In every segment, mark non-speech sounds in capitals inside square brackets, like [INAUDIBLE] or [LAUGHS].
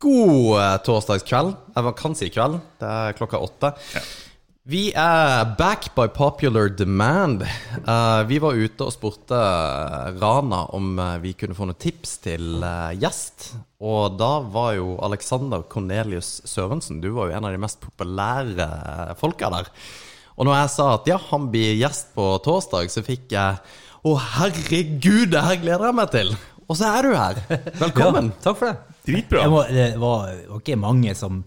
God eh, torsdagskveld. Jeg kan si kveld. Det er klokka åtte. Vi er back by popular demand. Uh, vi var ute og spurte Rana om eh, vi kunne få noen tips til uh, gjest. Og da var jo Alexander Cornelius Sørensen Du var jo en av de mest populære folka der. Og når jeg sa at ja, han blir gjest på torsdag, så fikk jeg Å, herregud, det her gleder jeg meg til! Og så er du her. [LAUGHS] Velkommen. Ja, takk for det. Dritbra. Jeg må, det var, ikke mange som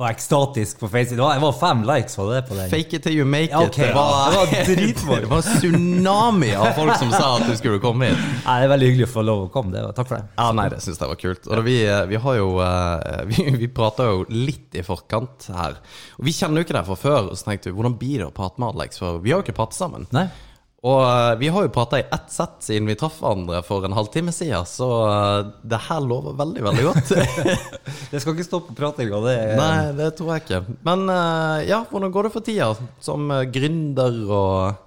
var ekstatisk på Facebook. Det var, det var fem likes var det på den. Fake it till you make it. Ja, ok, det, var, ja, det var [LAUGHS] det var tsunami av folk som sa at du skulle komme hit. Nei, det er veldig hyggelig å få lov å komme. Det var, takk for det. Ja, nei, det syns jeg var kult. Og da, vi, vi har jo eh, [LAUGHS] Vi, vi prata jo litt i forkant her. Og vi kjenner jo ikke deg fra før, så tenkte vi hvordan blir det å prate med Alex? For vi har jo ikke pratet sammen. Nei? Og eh, vi har jo prata i ett sett siden vi traff hverandre for en halvtime siden, så eh, det her lover veldig, veldig godt. [LAUGHS] [LAUGHS] Det skal ikke stoppe pratinga. Det er Nei, det tror jeg ikke. Men eh, ja, hvordan går det for tida som gründer og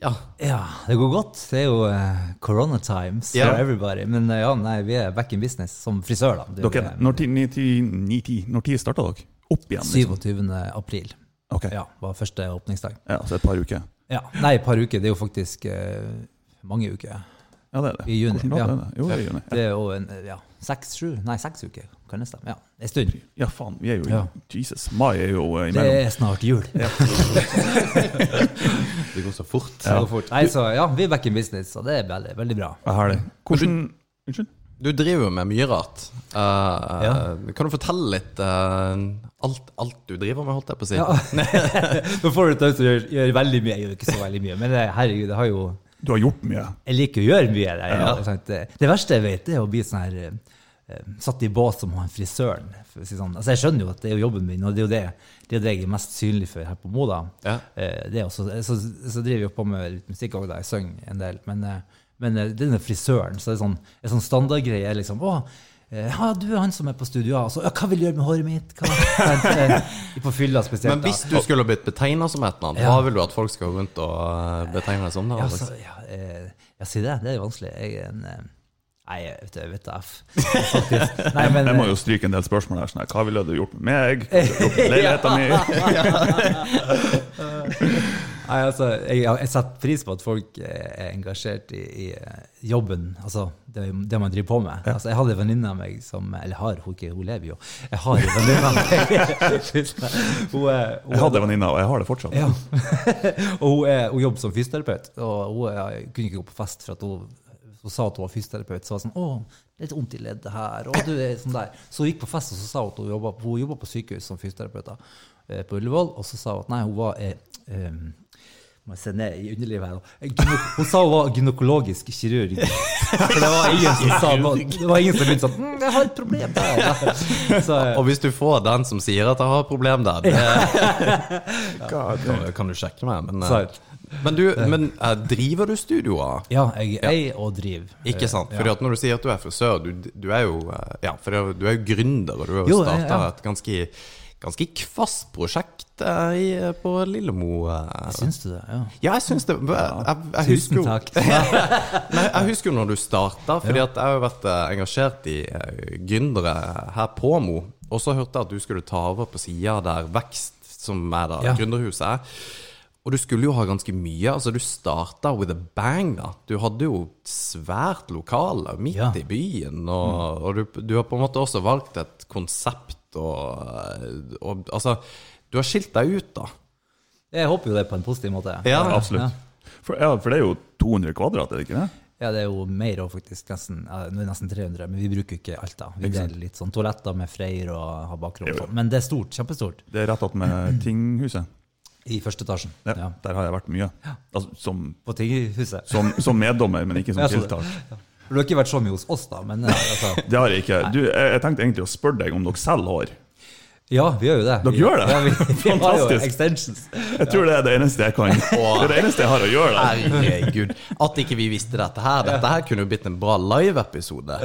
Ja. Ja, det går godt. Det er jo uh, corona times Ja. for everybody. Men uh, ja, nei, vi er back in business som frisør, da. Det er Dere, når tid, ni- ti- ti- starta dere? Opp igjen? Liksom. 27. april Okay. ja, var første åpningsdag. ja, Så et par uker. Ja, Nei, et par uker. Det er jo faktisk eh, mange uker. Ja, det er det. I juni, Hvordan ja. er det? Jo, det er juni. Det er jo en, ja, seks-sju Nei, seks uker. Kan det stemme? Ja, en stund. Ja, faen. Vi er jo i Ja. Jesus. Mai er jo eh, Det er snart jul. [LAUGHS] Det går så fort. Ja. Så fort. Nei, så ja, vi er back in business, og det er veldig, veldig bra. Ja. Hvordan Unnskyld? Du driver jo med mye rart. Uh, Ja. Kan du fortelle litt eh, alt, alt du driver med, holdt jeg på å si? Ja. [LAUGHS] Nå får du til å gjøre, gjøre veldig mye. Jeg gjør ikke så veldig mye, men herregud, det har jo Du har gjort mye. Jeg liker å gjøre mye. Det, Ja. Ja. det, verste jeg vet, er å bli sånn her eh, satt i bås som han frisøren. For å si sånn. altså, jeg skjønner jo at det er jo jobben min, og det er jo det, det, er det jeg er mest synlig for her på Moda. Ja. Eh, det er også, så, så driver jeg jo på med litt musikk òg, jeg synger en del. Men, men det er denne frisøren, så er det sånn, en sånn standardgreie er liksom Å, eh, ja, du er han som er på studio, ja. Ja, hva vil du gjøre med håret mitt? Hva? Eh, På fylla spesielt. Men hvis du skulle blitt betegna som et eller annet, Ja. hva vil du at folk skal gå rundt og eh, betegne deg som? da? Ja, så, ja, eh, ja, si det. Det er jo vanskelig. Jeg er en eh, Nei, jeg vet, jeg vet da F. [LAUGHS] Nei, men Jeg må eh, jo stryke en del spørsmål her. Sånn, hva ville du gjort med meg? Hva ville du gjort med leiligheten min? [LAUGHS] [LAUGHS] nei, altså, jeg, jeg setter pris på at folk eh, er engasjert i, i eh, jobben, altså det, det man driver på med. Altså, jeg hadde en venninne av meg som Eller har, hun, ikke, hun lever jo. Jeg har en venninne av meg. [LAUGHS] hun, hun, Jeg hadde en venninne, og jeg har det fortsatt. Ja. [LAUGHS] og hun, er, hun jobber som fysioterapeut, og hun er, kunne ikke gå på fest for at hun, hun sa at hun var fysioterapeut. Så var det sånn 'Å, litt vondt i leddet her.' Og du er sånn der. Så hun gikk på fest, og så sa hun at hun jobba hun på sykehus som fysioterapeut da, eh, på Ullevål. Og så sa hun at nei, hun var eh, eh, må jeg se ned i underlivet her. nå. Hun sa hun var gynekologisk kirurg. [LAUGHS] For det var ingen som sa noe. Det var ingen som begynte sånn mm, 'Jeg har et problem der'. [LAUGHS] Så, eh, Og hvis du får den som sier at jeg har et problem der, det [LAUGHS] kan, kan du sjekke meg. Men, eh, men, du, men eh, driver du studioer? ja, jeg eier og driver. Ikke sant? Fordi at Når du sier at du er frisør, du, du er jo Ja, for du er jo gründer, og du har jo starta ja. et ganske Ganske kvass prosjekt eh, i, på Lillemo. eh. Syns du det? Ja. Ja, jeg syns det. Jeg, jeg, jeg Tusen takk. [LAUGHS] Nei, jeg husker jo når du starta, fordi ja. jeg har jo vært eh, engasjert i eh, gründere her på Mo. Og så hørte jeg at du skulle ta over på sida der Vekst, som er da Ja. gründerhuset, er. Og du skulle jo ha ganske mye. altså Du starta with a bang. da Du hadde jo svært lokale midt Ja. i byen. Og, og du, du har på en måte også valgt et konsept og, og Altså, du har skilt deg ut, da. Jeg håper jo det på en positiv måte. Ja, Absolutt. For, ja, for det er jo 200 kvadrat, er det ikke det? Ja, det er jo mer òg, faktisk. Nesten, ja, nå er det nesten 300, men vi bruker jo ikke alt. da. Vi deler litt sånn toaletter med Freyr og har bakrom. sånn. Men det er stort. Kjempestort. Det er rett attmed [CLEARS THROAT] tinghuset. I første etasjen. Ja, Ja. Der har jeg vært mye. Altså, som, På tinghuset. som, som meddommer, men ikke som Ja, tiltak. Du har ikke vært så mye hos oss, da, men eh, altså, [LAUGHS] Det har jeg ikke. Du, jeg, jeg tenkte egentlig å spørre deg om dere selv hår. Ja, vi gjør jo det. Dere Vi- gjør det? Ja, vi, vi Fantastisk. extensions. Jeg tror det er det eneste jeg kan. Det er det eneste jeg har å gjøre der. Herregud. At ikke vi visste dette her. Dette her kunne jo blitt en bra live-episode.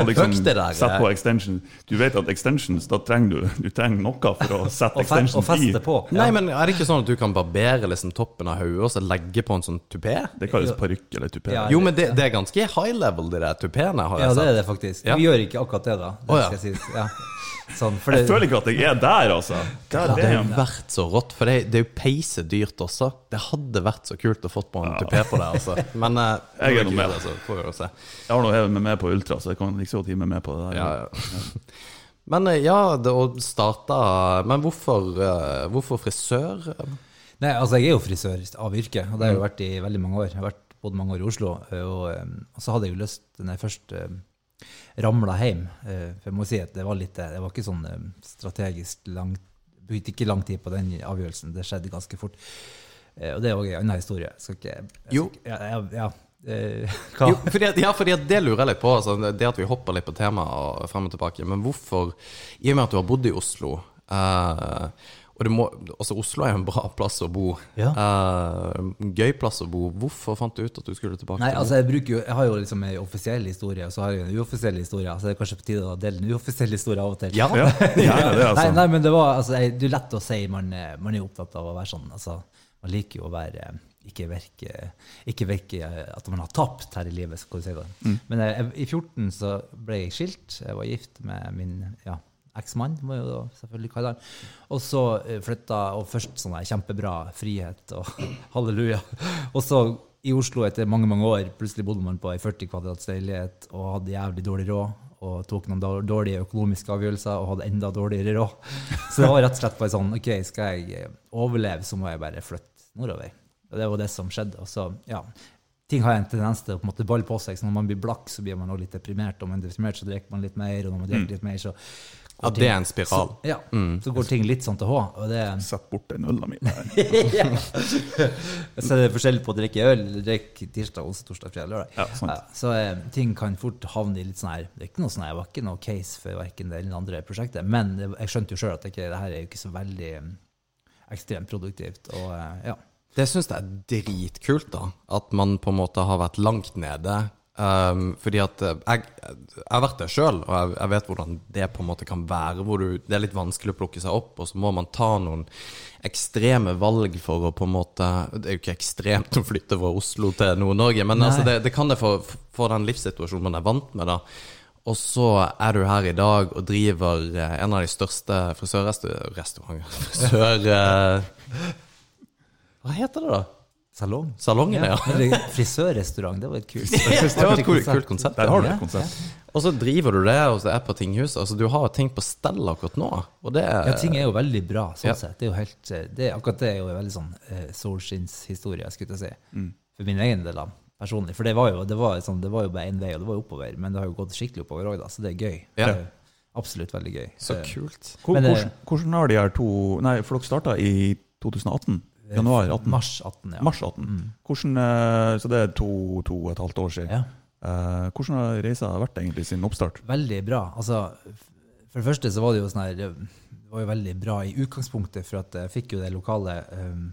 Liksom. Sett på extension. Du vet at extensions, da trenger du, du trenger noe for å sette extensions i. og feste på. Nei, men Er det ikke sånn at du kan barbere liksom toppen av hodet og så legge på en sånn tupé? Det kalles parykk eller tupé. Ja. Jo, men det, det er ganske high level, de der tupeene. har jeg Ja, det er det faktisk. Ja. Vi gjør ikke akkurat det, da. Det ja. skal sies. Ja. Sånn, for Jeg det, føler ikke at jeg er der, altså. God Det det hadde vært så rått, for det, det er jo peise dyrt også. Det hadde vært så kult å fått på en tupé på det, altså. Men uh, [LAUGHS] Jeg er noe med. Altså, får vi se. Jeg har nå hevet meg med på Ultra, så jeg kan ikke så godt gi meg med på det der. Ja, ja. [LAUGHS] Men eh, ja, det å starte Men hvorfor, uh, hvorfor frisør? nei, altså, jeg er jo frisør av yrke, og det har jeg jo vært i veldig mange år. Jeg har vært både mange år i Oslo, og, eh, og så hadde jeg jo lyst når jeg først uh, ramla hjem eh, For jeg må si at det var litt Det var ikke sånn eh, strategisk langt Brukte ikke lang tid på den avgjørelsen. Det skjedde ganske fort. Eh, og det er òg en annen historie. Skal ikke jeg Jo. Ja, ja, ja. [LAUGHS] Hva? Jo, fordi ja, fordi det lurer jeg litt på. Altså, det at vi hopper litt på temaet frem og tilbake. Men hvorfor, i og med at du har bodd i Oslo eh, og det må, altså Oslo er jo en bra plass å bo. Ja. Uh, gøy plass å bo. Hvorfor fant du ut at du skulle tilbake? Nei, til altså jeg jo Jeg har jo liksom en offisiell historie, og så har jeg en uoffisiell historie. Så det er kanskje på tide å dele en uoffisiell historie av og til. Ja. [LAUGHS] Ja, gjerne det, altså. Nei, nei, men det var altså, jeg- Det er lett å si man, eh, man er jo opptatt av å være sånn. Altså, man liker jo å være eh, ikke virke, ikke virke at man har tapt her i livet, skal du si det. Mm. Men jeg, i 14 så ble jeg skilt. Jeg var gift med min ja, eksmann, må jo da selvfølgelig kalle han. Og så eh, flytta Og først sånn der kjempebra frihet og [LAUGHS] halleluja. Og så i Oslo etter mange mange år, plutselig bodde man på ei 40 kvadrats leilighet og hadde jævlig dårlig råd. Og tok noen dårlige økonomiske avgjørelser og hadde enda dårligere råd. [LAUGHS] Så det var rett og slett bare sånn OK, skal jeg eh, overleve, så må jeg bare flytte nordover. Og det var det som skjedde. Og så, ja, ting har en tendens til å på en måte balle på seg. Så når man blir blakk, så blir man også litt deprimert. Og når man er deprimert, så drikker man litt mer. Og når man drikker litt mer, så Ja, det er en spiral. Så, ja, så går ting litt sånn til H. Og det, Sett bort den øla mi der. så er det forskjell på å drikke øl drikke tirsdag, onsdag, torsdag, fredag, lørdag. Ja, så eh, ting kan fort havne i litt sånn her Det er ikke noe sånn her, det var ikke noe case for verken det eller det andre prosjektet. Men jeg skjønte jo sjøl at det, ikke, det her er jo ikke så veldig eh, ekstremt produktivt. Og eh, ja. Det syns jeg er dritkult, da. At man på en måte har vært langt nede. Um, fordi at eh, jeg, jeg har vært der sjøl, og jeg, jeg vet hvordan det på en måte kan være. Hvor du, det er litt vanskelig å plukke seg opp, og så må man ta noen ekstreme valg for å på en måte Det er jo ikke ekstremt å flytte fra Oslo til Nord-Norge, men altså det, det kan det for, for den livssituasjonen man er vant med, da. Og så er du her i dag og driver eh, en av de største frisørrestaurantene [LAUGHS] Frisør... eh, Hva heter det, da? Salong. Salongen, ja. ja. Frisørrestaurant, det var et kult [LAUGHS] Det var et kult, kult konsept. Der har du et konsept. Og så driver du det, og så er på tinghuset. Altså, du har ting på stell akkurat nå. Og det er Ja, ting er jo veldig bra, sånn Ja. sett. Det er jo helt, eh, det, akkurat det er jo en veldig sånn uh, solskinnshistorie, skulle jeg si. Mm. For min egen del, personlig. For det var jo, det var sånn, det var jo bare én vei, og det var jo oppover. Men det har jo gått skikkelig oppover òg, så det er gøy. Ja. Det er absolutt veldig gøy. så Eh, kult. Hvor, Men hvordan, hvordan har de her to Nei, for dere starta i 2018? Januar 18? Mars 18, ja. Mars 18. Hvordan, eh, så det er to, to og et halvt år siden. ja. Eh, hvordan har reisa vært egentlig siden oppstart? Veldig bra. Altså, for det første så var det jo sånn her Det var jo veldig bra i utgangspunktet, for at jeg fikk jo det lokale um,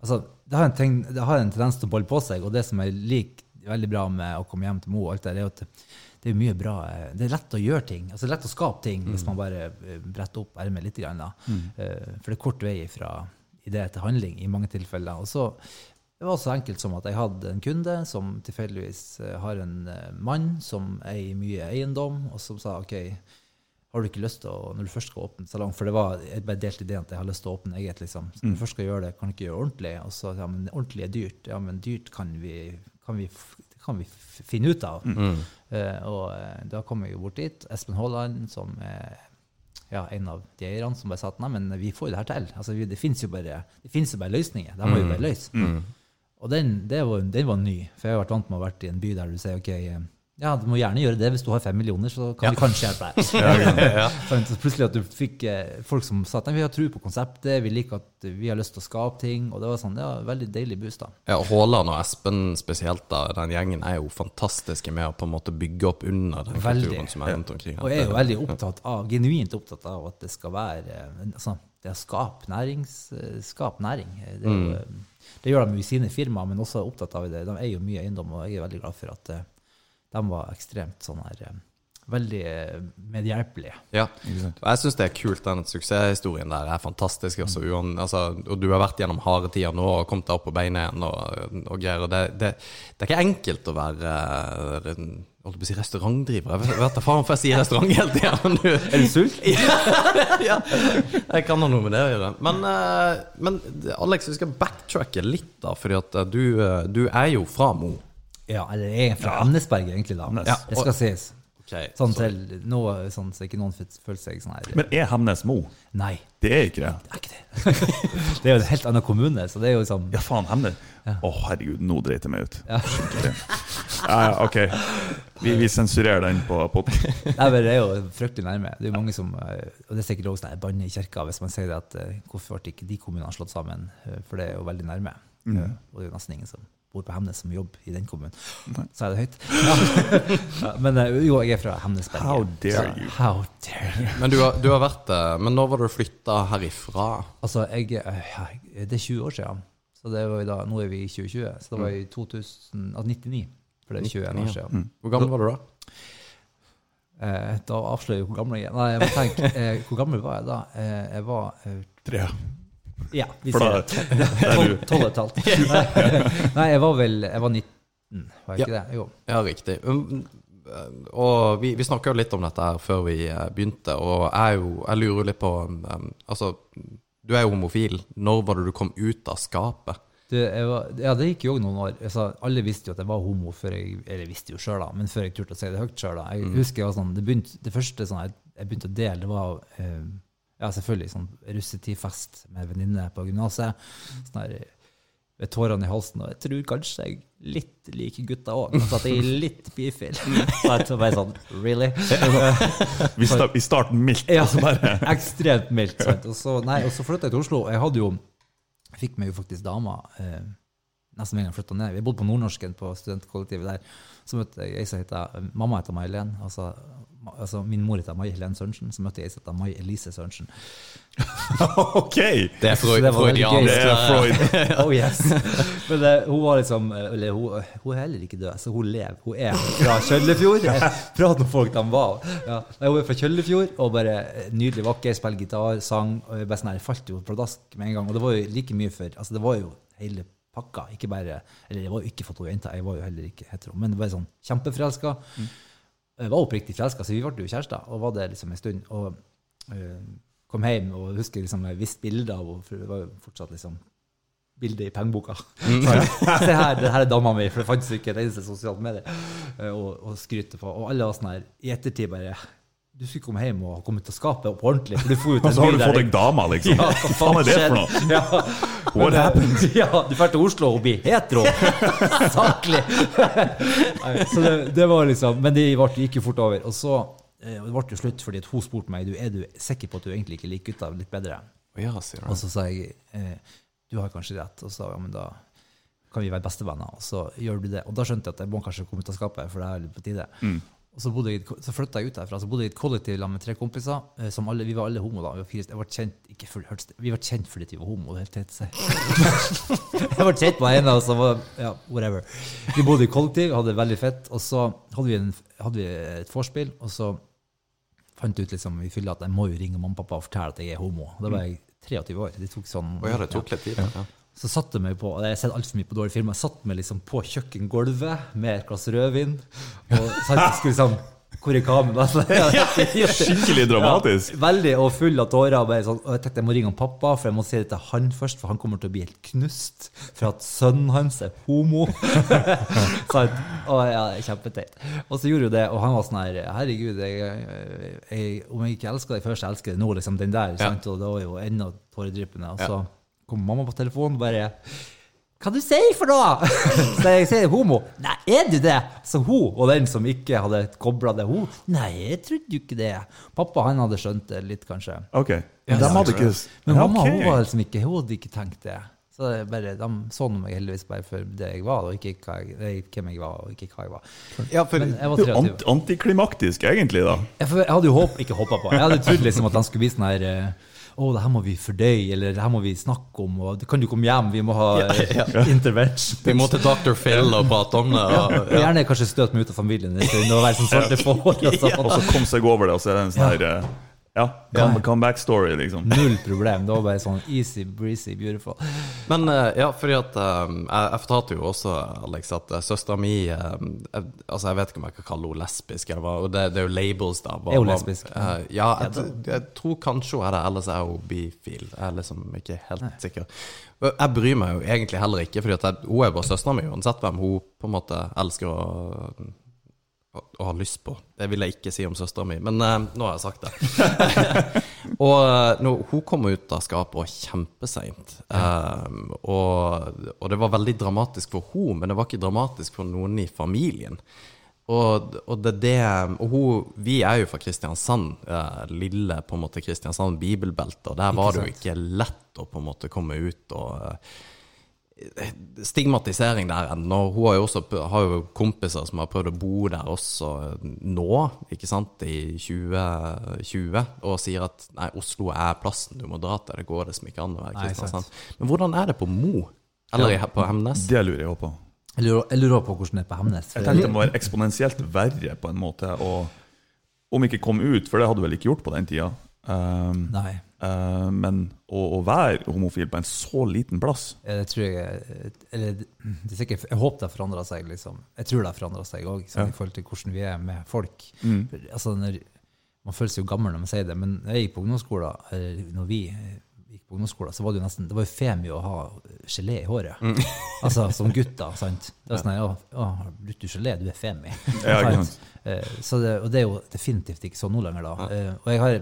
Altså, det har, en ting, det har en tendens til å bolle på seg, og det som jeg liker veldig bra med å komme hjem til Mo, og alt det, der, er at det er mye bra eh, Det er lett å gjøre ting. Altså, det er lett å skape ting hvis man bare bretter opp ermet litt. Grann, da. Eh, For det er kort vei fra idé til handling i mange tilfeller. Og så det var så enkelt som at jeg hadde en kunde som tilfeldigvis eh, har en eh, mann som eier mye eiendom, og som sa OK, har du ikke lyst til å, når du først skal åpne salong For det var, jeg bare delte ideen at jeg har lyst til å åpne eget, liksom. Så når du først skal gjøre det, kan du ikke gjøre ordentlig? Og så ja, men ordentlig er dyrt. Ja, men dyrt kan vi, kan vi, kan vi finne ut av. Eh, og eh, da kom jeg jo bort dit. Espen Haaland, som er ja, en av de eierne, som bare sa at nei, men vi får jo det her til. Altså, vi, det finnes jo bare, jo bare løsninger. Det må vi bare løse. Og den, det var, den var ny, for jeg har vært vant med å ha vært i en by der du sier ok, Ja, du må gjerne gjøre det hvis du har fem millioner, så kan vi kanskje hjelpe deg. [LAUGHS] Sant? [LAUGHS] Så plutselig at du fikk eh, folk som sa at «Nei, vi har tro på konseptet, vi liker at vi har lyst til å skape ting. Og det var sånn, ja, veldig deilig boost, da. Ja, Haaland og Espen spesielt, da, den gjengen er jo fantastiske med å på en måte bygge opp under den Veldig. kulturen som er rundt omkring. Og jeg er jo veldig opptatt av, genuint opptatt av at det skal være eh, altså, det å skape, nærings, skap næring. Det, er jo, mm. det gjør de i sine firmaer, men også opptatt av det. De eier jo mye eiendom, og jeg er veldig glad for at eh, de var ekstremt sånn her eh, Veldig eh, medhjelpelige. Ja, og jeg syns det er kult. Den suksesshistorien der er fantastisk. Også, mm. altså, og du har vært gjennom harde tider nå og kommet deg opp på beina igjen. Og, og greier, og det, det, det er ikke enkelt å være eh, holdt på å si restaurantdriver. Jeg vet- da faen hvorfor jeg sier restaurant hele tida. [LAUGHS] Er du sulten? [LAUGHS] ja, jeg kan ha noe med det å gjøre. Men, men Alex, vi skal backtracke litt, da. fordi at du, du er jo fra Mo. Ja, eller jeg er fra Hemnesberg, egentlig, da. Hemnes. Ja, det skal sies. Okay, Sånn så- til nå, sånn, så ikke noen føler seg sånn her Men er Hemnes Mo? Nei, Det er ikke det. det er ikke det. [LAUGHS] det er jo en helt annen kommune, så det er jo sånn Ja, faen, Hemnes. Å, herregud, nå dreit jeg meg ut. Ja. Skikkelig. Ja, ja, ok. Vi, vi sensurerer den på podkasten. [LAUGHS] Nei, men det er jo fryktelig nærme. Det er jo mange som, eh, og det er sikkert også sånn banne i kirka hvis man sier det at eh, hvorfor ble ikke de kommunene slått sammen, Eh, for det er jo veldig nærme. Eh, Og det er jo nesten ingen som bor på Hemnes som jobber i den kommunen. Så er det høyt. Ja. [LAUGHS] Men eh, jo, jeg er fra Hemnesberget. How dare you. How dare you. Men du har, du har vært det. Men når var du flytta herifra? Altså, jeg, eh, det er 20 år siden. Så det var da, nå er vi i 2020, så det var i 2000, ah, 99. For det er 21 år siden. Hvor gammel var du da? Eh, da avslører jeg hvor gammel jeg er. Nei, jeg må tenke, eh, hvor gammel var jeg da? Eh, jeg var eh, Tre. Ja, vi For sier [LAUGHS] da, det. Tolv og et halvt. [LAUGHS] Nei, jeg var vel Jeg var 19, var jeg ikke det? Jo. Ja, riktig. Um, Og vi, vi snakka jo litt om dette her før vi eh, begynte, og jeg, jo, jeg lurer jo litt på um, Altså, du er jo homofil. Når var det du kom ut av skapet? Det, jeg var, ja, det gikk jo også noen år. Altså, alle visste jo at jeg var homo før jeg Eller visste jo selv, da, men før jeg turte å si det høyt sjøl. Jeg husker jeg var sånn, det, begynte, det første sånn, jeg, jeg begynte å dele, det var eh, ja, selvfølgelig sånn russetidfest med venninne på gymnaset. Sånn her, med tårene i halsen, og jeg tror kanskje jeg litt liker gutta òg. Altså at jeg er litt bifil. [LAUGHS] Så jeg bare sånn Really? [LAUGHS] Vi, sta, vi starter mildt. Ja, så bare [LAUGHS] ekstremt mildt. Sant? Og så, nei, og så flytta jeg til Oslo. Jeg hadde jo, fikk meg jo faktisk dama eh, nesten med en gang jeg flytta ned. Vi bodde på Nordnorsken, på studentkollektivet der. Så møtte jeg ei som heter Mamma heter May-Helen. Altså, altså, min mor heter May-Helen Sørensen. Så møtte jeg ei som heter May-Elise Sørensen. [LAUGHS] OK! Det er Freud, det freudiansk. Det er Freud. [LAUGHS] Oh yes. Men det, hun var liksom Eller hun, hun er heller ikke død, så hun lever. Hun er fra Kjøllefjord. [LAUGHS] Prat om folk de var. Ja. Hun er fra Kjøllefjord og bare nydelig vakker, spiller gitar, sang. og jeg bare sånn her, Jeg falt jo pladask med en gang. Og det var jo like mye for Altså, det var jo hele pakka. Ikke bare Eller jeg var jo ikke fått henne jenta, jeg var jo heller ikke hetero. Men bare sånn kjempeforelska. Jeg var oppriktig forelska, så vi ble jo kjærester. Og var det liksom en stund. Og eh, kom hjem og husker liksom jeg visste bilder av henne, for det var jo fortsatt liksom bilde i pengeboka. [LAUGHS] Se her, det her er dama mi, for det fantes ikke et eneste sosialt medie eh, å skryte på. Og alle var sånn her i ettertid bare Du skulle komme hjem og komme til skapet på ordentlig. For du får ut [LAUGHS] en så har du fått deg dame, liksom. [LAUGHS] Ja, Hva faen er det for noe? Ja. [LAUGHS] What happened? Ja, du drar til Oslo og blir hetero. Saklig. Så det, det var liksom Men det gikk jo fort over. Og så eh, det ble jo slutt fordi hun spurte meg du, er du sikker på at du egentlig ikke liker gutta litt bedre. Ja, sier Og så sa jeg eh, du har kanskje rett. Og så ja, men da kan vi være bestevenner. Og så gjør du det. Og da skjønte jeg at jeg må kanskje komme ut av skapet, for det er litt på tide. Og så, bodde jeg, så flytta jeg ut derfra. Så bodde jeg i et kollektiv med tre kompiser. Eh, som alle, vi var alle homo da. Vi var, fire, jeg ble kjent, ikke full, hørtes vi var kjent fordi vi var homo. Det helt tett, [LAUGHS] jeg ble kjent med en av oss ja, whatever. Vi bodde i kollektiv, hadde det veldig fett. Og så hadde vi, en, hadde vi et vorspiel, og så fant ut liksom, vi fylla at jeg må jo ringe mamma og pappa og fortelle at jeg er homo. Da var jeg 23 år. Det tok sånn ja, det tok litt tid. Ja. Så satte jeg meg på og Jeg har sett altfor mye på dårlige filmer. Jeg satte meg liksom på kjøkkengulvet med et glass rødvin. Og jeg skulle liksom Hvor er kameraet? Skikkelig dramatisk. Ja, veldig, og full av tårer. Og, sånn, og jeg tenkte jeg må ringe han pappa, for jeg må si det til han først, for han kommer til å bli helt knust for at sønnen hans er homo. [LAUGHS] Sant? og ja, kjempeteit. Og så gjorde jo det, og han var sånn her Herregud, jeg, jeg, om jeg ikke elsker deg først, jeg elsker deg nå, liksom den der. Ja. Sant? Og det var jo enda tåredryppende. Og så kom mamma på telefonen bare Hva du sier for noe?! [LAUGHS] Så jeg sier homo. Nei, er du det?! Så hun og den som ikke hadde kobla det, hun Nei, jeg trodde jo ikke det. Pappa han hadde skjønt det litt, kanskje. Ok. Men de hadde ikke Men mamma okay. hun var liksom ikke, hun hadde ikke tenkt det. Så det bare, De så meg heldigvis bare for det jeg var, og ikke hva jeg, hvem jeg var, og ikke hva jeg var. Ja, for var Det jo ant antiklimaktisk, egentlig, da. Jeg, for, jeg hadde jo håp, ikke håpa på. Jeg hadde trodd liksom at de skulle bli sånn her eh, Å, det her må vi fordøye, eller det her må vi snakke om, og kan du komme hjem, vi må ha eh, intervention. vi må til Dr. Phil og prate om det. Og, Ja. gjerne kanskje støte meg ut av familien en stund og være sånn svarte. Og [LAUGHS] sånn. Og så kom seg over det, og så er det en sånn her eh, Ja, come, comeback story, liksom. [LAUGHS] Null problem. Det var bare sånn easy, breezy, beautiful. Men eh, ja, fordi at eh, jeg, jeg fortalte jo også, Alex, at uh, søstera mi eh, jeg, Altså, jeg vet ikke om jeg kan kalle henne lesbisk, eller hva, og det, det er jo labels, da. hva- Er hun hva- lesbisk? eh, ja, jeg, jeg tror kanskje hun er det, ellers er hun bifil. Jeg er liksom ikke helt sikker. Jeg bryr meg jo egentlig heller ikke, at hun er bare søstera mi, uansett hvem hun på en måte elsker å å ha lyst på. Det vil jeg ikke si om søstera mi, men eh, nå har jeg sagt det. [LAUGHS] og nå, hun kom ut av skapet kjempeseint, Um, og, og det var veldig dramatisk for hun, men det var ikke dramatisk for noen i familien. Og, og det det Og hun, vi er jo fra Kristiansand, eh, lille på en måte Kristiansand bibelbelte, og der var det jo ikke lett å på en måte komme ut og eh, stigmatisering der ennå. Hun har jo også har jo kompiser som har prøvd å bo der også nå, ikke sant, i 2020, og sier at nei, Oslo er plassen du må dra til, det går liksom ikke an å være Kristiansand. Men hvordan er det på Mo? Eller ja, på Hemnes? Det lurer jeg òg på. Jeg lurer, jeg lurer på hvordan det er på Hemnes. Jeg tenkte det må være eksponentielt verre, på en måte, og om ikke kom ut, for det hadde du vel ikke gjort på den tida. Um, Nei. Uh, men å, å være homofil på en så liten plass Ja, Det tror jeg Eller det er sikkert, jeg håper det har forandra seg, liksom. Jeg tror det har forandra seg òg, sånn, i forhold til hvordan vi er med folk. Altså, når, man føles jo gammel når man sier det, men når jeg gikk på ungdomsskolen, eller når vi eh, gikk på ungdomsskolen, så var det jo nesten Det var jo femi å ha gelé i håret. [LAUGHS] Altså som gutter, [LAUGHS] sant. Det var sånn ja, å, har du gelé, du er femi. Ja? [LAUGHS] Eh, Så det, og det er jo definitivt ikke sånn nå lenger, da. Eh, Og jeg har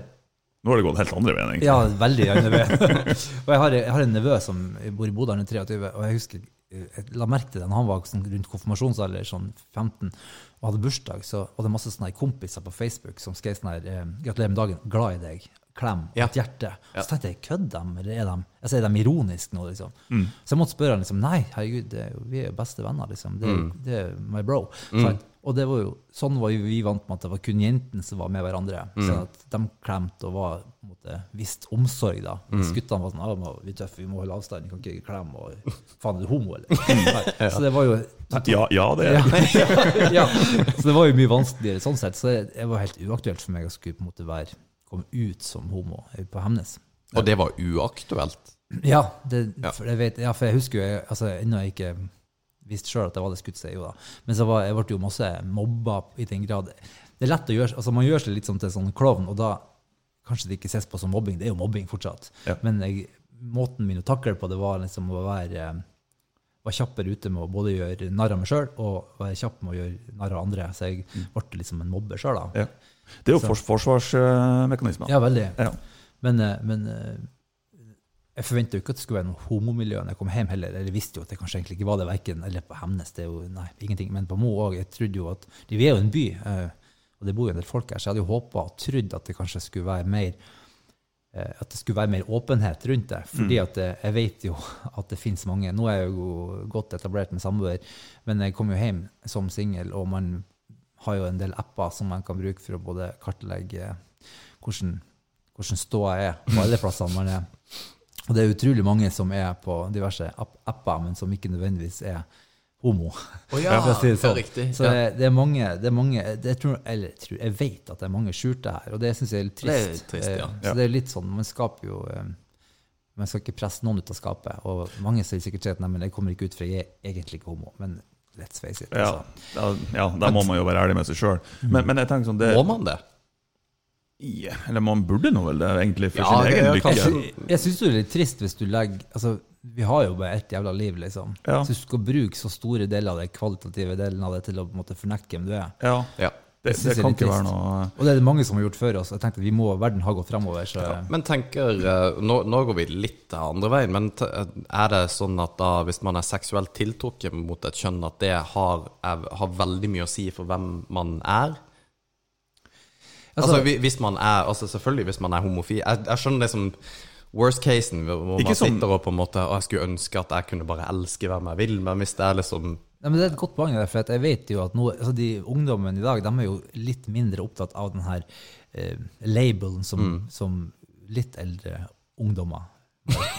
Nå har det gått helt andre veien, egentlig. ja, veldig gjerne veien. [LAUGHS] og jeg har, jeg har en nevø som bor i Bodø, han er 23, og jeg husker jeg la merke til det når han var sånn rundt konfirmasjonsalder, sånn 15, og hadde bursdag, så var det masse sånne kompiser på Facebook som skrev sånn her eh, 'Gratulerer med dagen. Glad i deg. Klem. Ja. Et hjerte.' Så tenkte jeg, kødder de, eller er de, altså, er de ironiske nå, liksom? Så jeg måtte spørre han liksom, nei, herregud, det vi er jo beste venner, liksom. Det er, det er my bro. Sant? Og det var jo, sånn var jo vi vant med at det var kun jentene som var med hverandre. Sånn at de klemte og var på en måte, visst omsorg, da. Mens guttene var sånn ah, må- vi tøffe, vi må holde avstand, vi kan ikke klemme, og [LAUGHS] faen, er du homo, eller? Nei. Så det var jo Ja, ja, det er ja, [LAUGHS] ja. Så det var jo mye vanskeligere sånn sett. Så det, det var helt uaktuelt for meg å skulle på en måte være, komme ut som homo på Hemnes. Og det var uaktuelt? Ja, det, For, jeg vet, ja, for jeg husker jo jeg- altså, ennå jeg ikke visste sjøl at det var det skutt seg, jo da. Men så var, jeg ble jo masse mobba i den grad. Det er lett å gjøre altså Man gjør seg litt sånn til sånn klovn, og da kanskje det ikke ses på som mobbing. Det er jo mobbing fortsatt. Ja. Men jeg, måten min å takle på det var liksom å være eh, var kjappere ute med å både gjøre narr av meg sjøl og være kjapp med å gjøre narr av andre. Så jeg ble liksom en mobber sjøl, ja. Det er jo fors forsvarsmekanismer. Ja, veldig. Ja. Men, eh, men eh, jeg forventa jo ikke at det skulle være noe homomiljø når jeg kom hjem heller. Eller visste jo at det kanskje egentlig ikke var det, verken eller på Hemnes. Det er jo nei, ingenting. Men på Mo òg. Jeg trodde jo at Vi er jo en by, eh, og det bor jo en del folk her, så jeg hadde jo håpa og trodd at det kanskje skulle være mer eh, at det skulle være mer åpenhet rundt det. Fordi at eh, jeg vet jo [LAUGHS] at det finnes mange Nå er jeg jo godt etablert med samboer, men jeg kom jo hjem som singel, og man har jo en del apper som man kan bruke for å både kartlegge hvordan, hvordan ståa er på alle plassene man er. Og det er utrolig mange som er på diverse app apper, men som ikke nødvendigvis er homo. ja, [LAUGHS] si det ja, sånn. riktig. Så det, det er mange, det er mange det tror, eller, tror, jeg vet at det er mange skjulte her, og det syns jeg er litt Det er trist. trist, ja. Eh, Så det er litt sånn, man skaper jo eh, Man skal ikke presse noen ut av skapet. Og mange sier sikkert at nei, men jeg kommer ikke ut, for jeg er egentlig ikke homo. Men let's face it. Ja, Altså. da, ja, da må man jo være ærlig med seg sjøl. Men, men jeg tenker sånn det, Må man det? Ja, Eller man burde nå vel det, egentlig, for Ja, sin egen lykke. Jeg, Jeg syns det er litt trist hvis du legger altså, Vi har jo bare ett jævla liv, liksom. Ja. Så hvis du skal bruke så store deler av det kvalitative delen av det til å på en måte fornekte hvem du er, Ja. Ja. Det, det, det kan ikke være noe Og det er det mange som har gjort før oss. Jeg tenkte at vi må, Verden har gått fremover. Så Men tenker eh, nå, nå går vi litt andre veien, men t- er det sånn at da, hvis man er seksuelt tiltrukket mot et kjønn, at det har, er, har veldig mye å si for hvem man er? Altså, Altså- hvi- hvis man er Altså selvfølgelig hvis man er homofil. Jeg, jeg skjønner det som worst casen, hvor man som- sitter og på en måte Og jeg skulle ønske at jeg kunne bare elske hvem jeg vil, men hvis det er liksom men Det er et godt poeng. der, For jeg vet jo at nå, altså de ungdommen i dag de er jo litt mindre opptatt av den her eh, labelen som, Mm. som litt eldre ungdommer,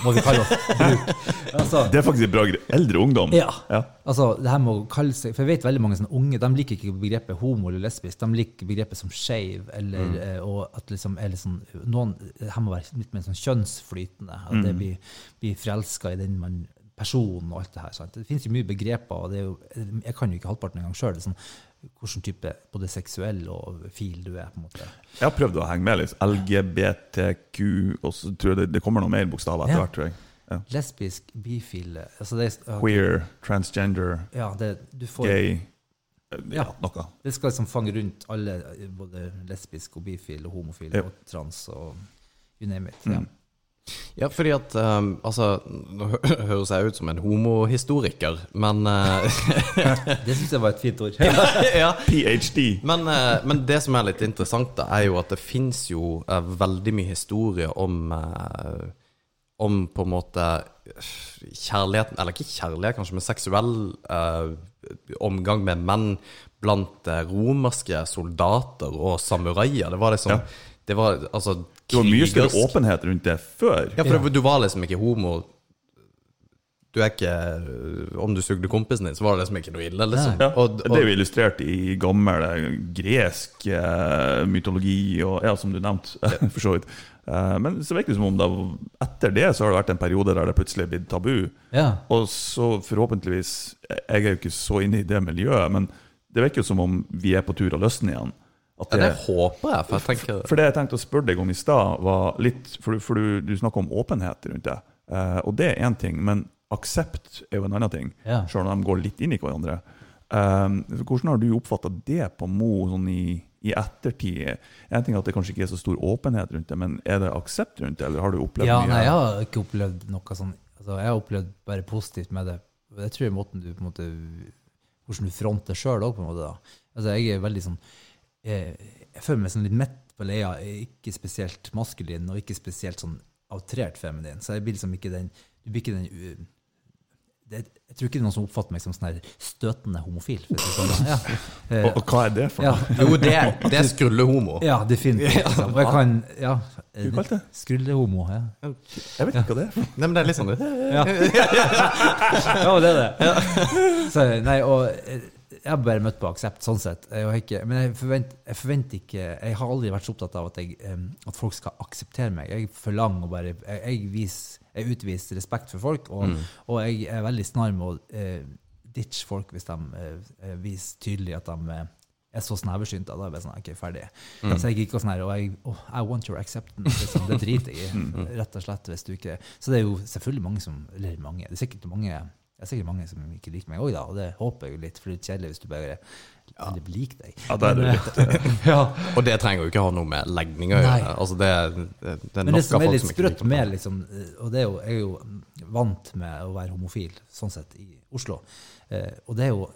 må vi kalle oss. Altså, Det er faktisk et bra grep. eldre ungdom. Ja. Ja. Altså, det her med å kalle seg For jeg vet veldig mange sånne unge de liker ikke begrepet homo eller lesbisk. De liker begrepet som skeiv, eller Mm. eh, og at liksom er litt sånn noen, Det her må være litt mer sånn kjønnsflytende. At Mm. det blir, blir forelska i den man, personen og alt det her. Sant? Det finnes jo mye begreper, og det jo, jeg kan jo ikke halvparten engang sjøl. Sånn, hvilken type både seksuell og fil du er. på en måte. Jeg har prøvd å henge med litt. LGBTQ, og så tror jeg det, det kommer noen mer bokstaver etter Ja. hvert. tror jeg. Ja. Lesbisk, bifil altså det, er- Queer, transgender, ja, det, du får, gay eh, Ja, noe. Det skal liksom fange rundt alle, både lesbisk og bifil og homofil og trans og you name it. Ja. Mm. Ja, fordi at um, Altså, nå hø- [LAUGHS] høres jeg ut som en homohistoriker, men uh, [LAUGHS] Det syns jeg var et fint ord. [LAUGHS] ja. PhD. Men, uh, men det som er litt interessant, da, er jo at det fins jo uh, veldig mye historie om Om på en måte kjærligheten Eller ikke kjærlighet, kanskje, men seksuell eh, omgang med menn blant romerske soldater og samuraier. Det var liksom Ja. Det var altså Det var mye større åpenhet rundt det før. Ja, for du var liksom ikke homo Du er ikke Om du sugde kompisen din, så var det liksom ikke noe ille. Liksom. Ja, Og, Det er jo illustrert i gammel eh, gresk eh, mytologi, og ja, som du nevnte, [LAUGHS] for så vidt. Eh, men så virker det som om det, etter det så har det vært en periode der det plutselig er blitt tabu. Ja. Og så forhåpentligvis Jeg er jo ikke så inne i det miljøet, men det virker jo som om vi er på tur å løsne igjen. At ja, det, det håper jeg, for jeg tenker for det jeg tenkte å spørre deg om i stad, var litt For, du- for du, du snakker om åpenhet rundt det. Eh, og det er én ting, men aksept er jo en annen ting. Ja. Selv om de går litt inn i hverandre. Eh, hvordan har du oppfatta det på Mo sånn i, i ettertid? En ting er at det kanskje ikke er så stor åpenhet rundt det, men er det aksept rundt det, eller har du opplevd ja, mye? nei, jeg har ikke opplevd noe sånn altså, Jeg har opplevd bare positivt med det. Jeg Det tror jeg måten du på en måte Hvordan du fronter sjøl òg, på en måte. da. Altså, jeg er veldig sånn jeg, jeg føler meg sånn litt mett på leia. Ikke spesielt maskulin, og ikke spesielt sånn outrert feminin. Så jeg blir liksom ikke den Du blir ikke den det, Jeg tror ikke det er noen som oppfatter meg som sånn her støtende homofil. Sånn. ja. [LAUGHS] Og, og hva er det for ja. Jo, det, [LAUGHS] det er skrullehomo. ja, definitivt. [LAUGHS] liksom. Og jeg kan Ja. Du kalte det? Skrullehomo. Ja. Jeg vet ikke hva det er. for. Nei, men det er litt sånn Ja. ja, det er det. Så, nei, og eh, jeg har bare møtt på aksept, sånn sett. Jeg ikke, men jeg forventer, jeg forventer ikke Jeg har aldri vært så opptatt av at, jeg, at folk skal akseptere meg. Jeg forlanger og bare Jeg, jeg, vis- jeg utviser respekt for folk, og, og jeg er veldig snar med å eh, ditche folk hvis de eh, viser tydelig at de eh, er så sneversynte. Da er jeg sånn, ok, ferdig. Så jeg gikk og sånn her, og jeg, oh, I want your acceptance. Liksom, det driter jeg i, [LAUGHS] rett og slett. hvis du ikke... Så det er jo selvfølgelig mange som Eller mange, det er sikkert mange det er sikkert mange som ikke liker meg òg. Og det håper jeg jo litt, for det er kjedelig hvis du bare ja. liker deg. Ja, det er det Men, litt, eh, [LAUGHS] ja. Og det trenger jo ikke ha noe med legning å gjøre. Altså, det, det, det Men det som er litt sprøtt med, liksom, eh, og det er jo, jeg er jo vant med å være homofil, sånn sett, i Oslo. Eh, og det er jo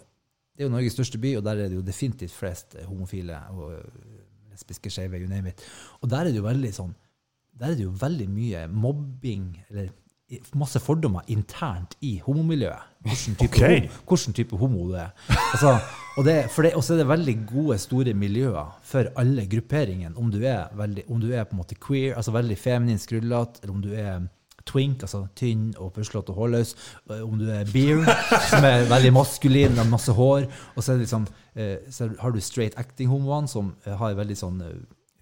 det er jo Norges største by, og der er det jo definitivt flest eh, homofile og eh, lesbiske, skeive, you name it. Og der er det jo veldig sånn Der er det jo veldig mye mobbing, eller masse fordommer internt i homomiljøet. Hvilken type, okay. homo, hvordan type homo du er. Altså, og det, det, er det veldig gode, store miljøer for alle grupperingene. Om du er, veldig, om du er på en måte queer, altså veldig feminin, skrullete, eller om du er twink, altså tynn og puslete og hårløs, eh, om du er beer, som er veldig maskulin med masse hår, og så, det liksom, så har du straight acting-homoene, som eh, har veldig sånn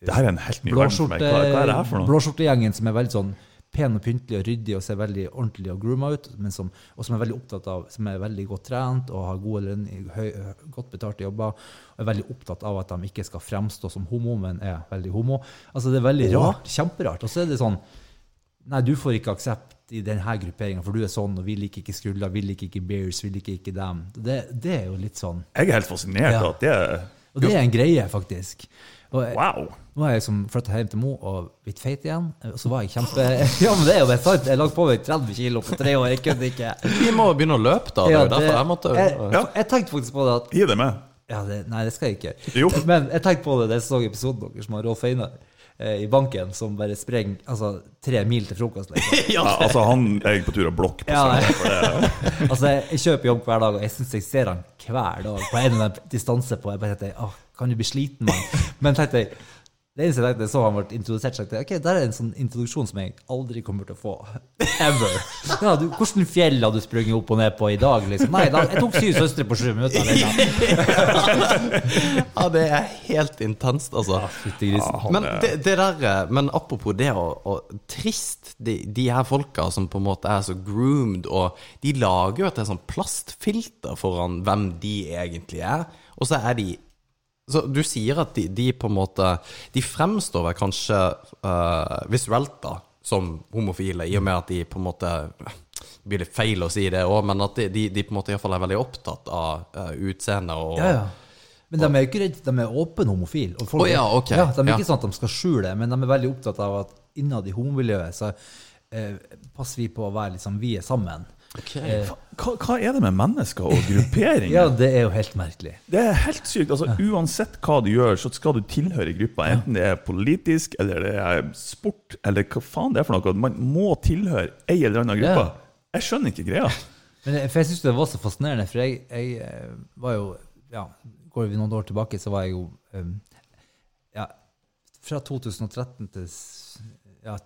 Det her er en helt ny verden for meg. Hva, hva er det her for noe? Blåskjortegjengen som er veldig sånn pen og pyntelig og ryddig og ser veldig ordentlig og grooma ut, men som, og som er veldig opptatt av, som er veldig godt trent og har gode lønn, høy, godt betalte jobber, og er veldig opptatt av at de ikke skal fremstå som homo, men er veldig homo. Altså Det er veldig rart. Kjemperart. Og så er det sånn Nei, du får ikke aksept i denne grupperinga, for du er sånn, og vi liker ikke skruller, vi liker ikke bears, vi liker ikke dem. Det, det er jo litt sånn Jeg er helt fascinert Ja. av at det Og det er en greie, faktisk. Og jeg, Wow! nå har jeg liksom flytta hjem til Mo og blitt feit igjen. Og så var jeg kjempe [LAUGHS] Ja, men det er jo bare sant. Jeg lagde på meg 30 kilo på tre år. Jeg kunne ikke. Vi må begynne å løpe, da. Det er Ja, det, derfor jeg måtte jeg, Ja. jeg tenkte faktisk på det at Gi det med. ja, det, Nei, det skal jeg ikke. Jo. Men jeg tenkte på det da jeg så episoden deres med Rolf Einar i banken, som bare sprenger altså, tre mil til frokost. Liksom. [LAUGHS] Ja, altså, han er på tur å blokke på Ja, seg. Det. [LAUGHS] altså, jeg kjøper jobb hver dag, og jeg syns jeg ser han hver dag på en eller annen distanse på Jeg bare tenkte, åh, kan du bli sliten, mann? Men tenkte jeg, det eneste jeg tenkte, så han ble introdusert, så tenkte ok, der er en sånn introduksjon som jeg aldri kommer til å få. [LAUGHS] Ever. Ja, du, hvordan fjell har du sprunget opp og ned på i dag? Liksom? Nei, da, jeg tok syv søstre på sju minutter. Liksom. [LAUGHS] Ja, det er helt intenst, altså. Men det, det der, eh, men apropos det og, og trist, de, de her folka som på en måte er så groomed, og de lager jo et sånn plastfilter foran hvem de egentlig er, og så er de så Du sier at de, de på en måte De fremstår vel kanskje uh, visuelt da som homofile, i og med at de på en måte Det blir litt feil å si det òg, men at de, de, de på en måte iallfall er veldig opptatt av uh, utseende og Ja, ja. Men de er ikke redd, de er åpne homofile. og folk- oh, ja, okay. Ja, de er ikke sånn at de skal skjule det, men de er veldig opptatt av at innad i homomiljøet så eh, passer vi på å være liksom vi er sammen. Eh, Hva, hva er det med mennesker og grupperinger? [LAUGHS] ja, det er jo helt merkelig. Det er helt sykt. altså Uansett hva du gjør, så skal du tilhøre gruppa. Enten det er politisk, eller det er sport, eller hva faen det er for noe. Man må tilhøre ei eller annen gruppe. Jeg skjønner ikke greia. [LAUGHS] Men jeg, for jeg syns det var så fascinerende, for jeg, jeg eh, var jo ja, Går vi noen år tilbake, så var jeg jo um, ja, Fra 2013 til ja,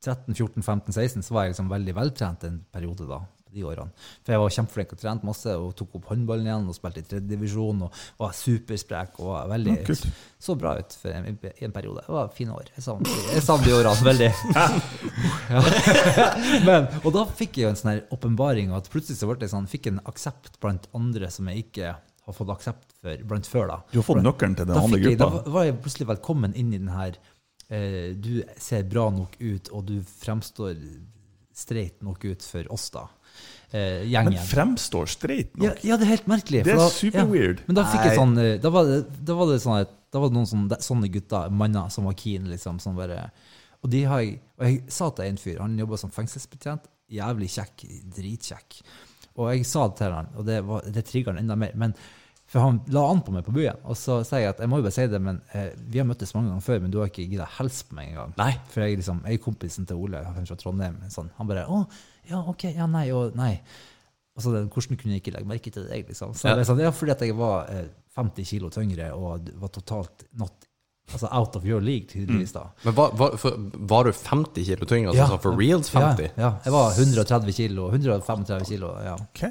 13, 14, 15, 16 så var jeg liksom veldig veltrent en periode da. De årene. For jeg var kjempeflink og trente masse og tok opp håndballen igjen og spilte i tredjedivisjon og var supersprek og var veldig Ja, så bra ut for en, i en periode. Det var fine år. Jeg savner de årene veldig. Ja. [LAUGHS] Men, og da fikk jeg jo en sånn åpenbaring, at plutselig så ble jeg sånn, fikk en aksept blant andre som jeg ikke har fått aksept for blant før. da. Du har fått nøkkelen til den Da, andre gruppa? da var jeg plutselig velkommen inn i den her eh, Du ser bra nok ut, og du fremstår streit nok ut for oss, da. Eh, Men fremstår streit nok. ja, det er helt merkelig. Det er da- super-weird. Men da fikk jeg sånn eh, Da var det, da var det sånn at da var det noen sånne, sånne gutter, manner, som var keen, liksom. Som bare, og de har Og jeg sa til en fyr, han jobba som fengselsbetjent, jævlig kjekk, dritkjekk. Og jeg sa det til han, og det, var, det trigger han enda mer. Men for han la an på meg på byen, og så sier jeg at jeg må jo bare si det, men eh, vi har møttes mange ganger før, men du har ikke gidda å hilse på meg engang. Nei. For jeg, liksom, jeg er kompisen til Ole, fra Trondheim. Sånn. Han bare 'Å, ja, ok, ja, nei, og nei'. Og så den, hvordan kunne jeg ikke legge merke til deg? Liksom? Så Ja. det er sånn, ja, fordi at jeg var eh, 50 kilo tyngre og var totalt not, altså out of your league, tydeligvis. da. Men var, var, for, var du 50 kilo tyngre? Altså sånn for reals 50? Ja, ja, jeg var 130 kilo, 135 kilo, ja. Ok.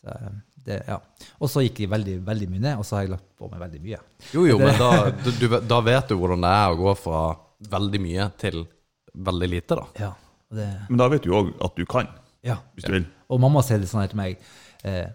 Så, eh, det, ja. Og så gikk de veldig, veldig mye ned, og så har jeg lagt på meg veldig mye. Jo, jo, men da, du, da vet du hvordan det er å gå fra veldig mye til veldig lite, da. Ja, det, Men da vet du òg at du kan, ja. hvis du vil. Og mamma sier det sånn her til meg eh,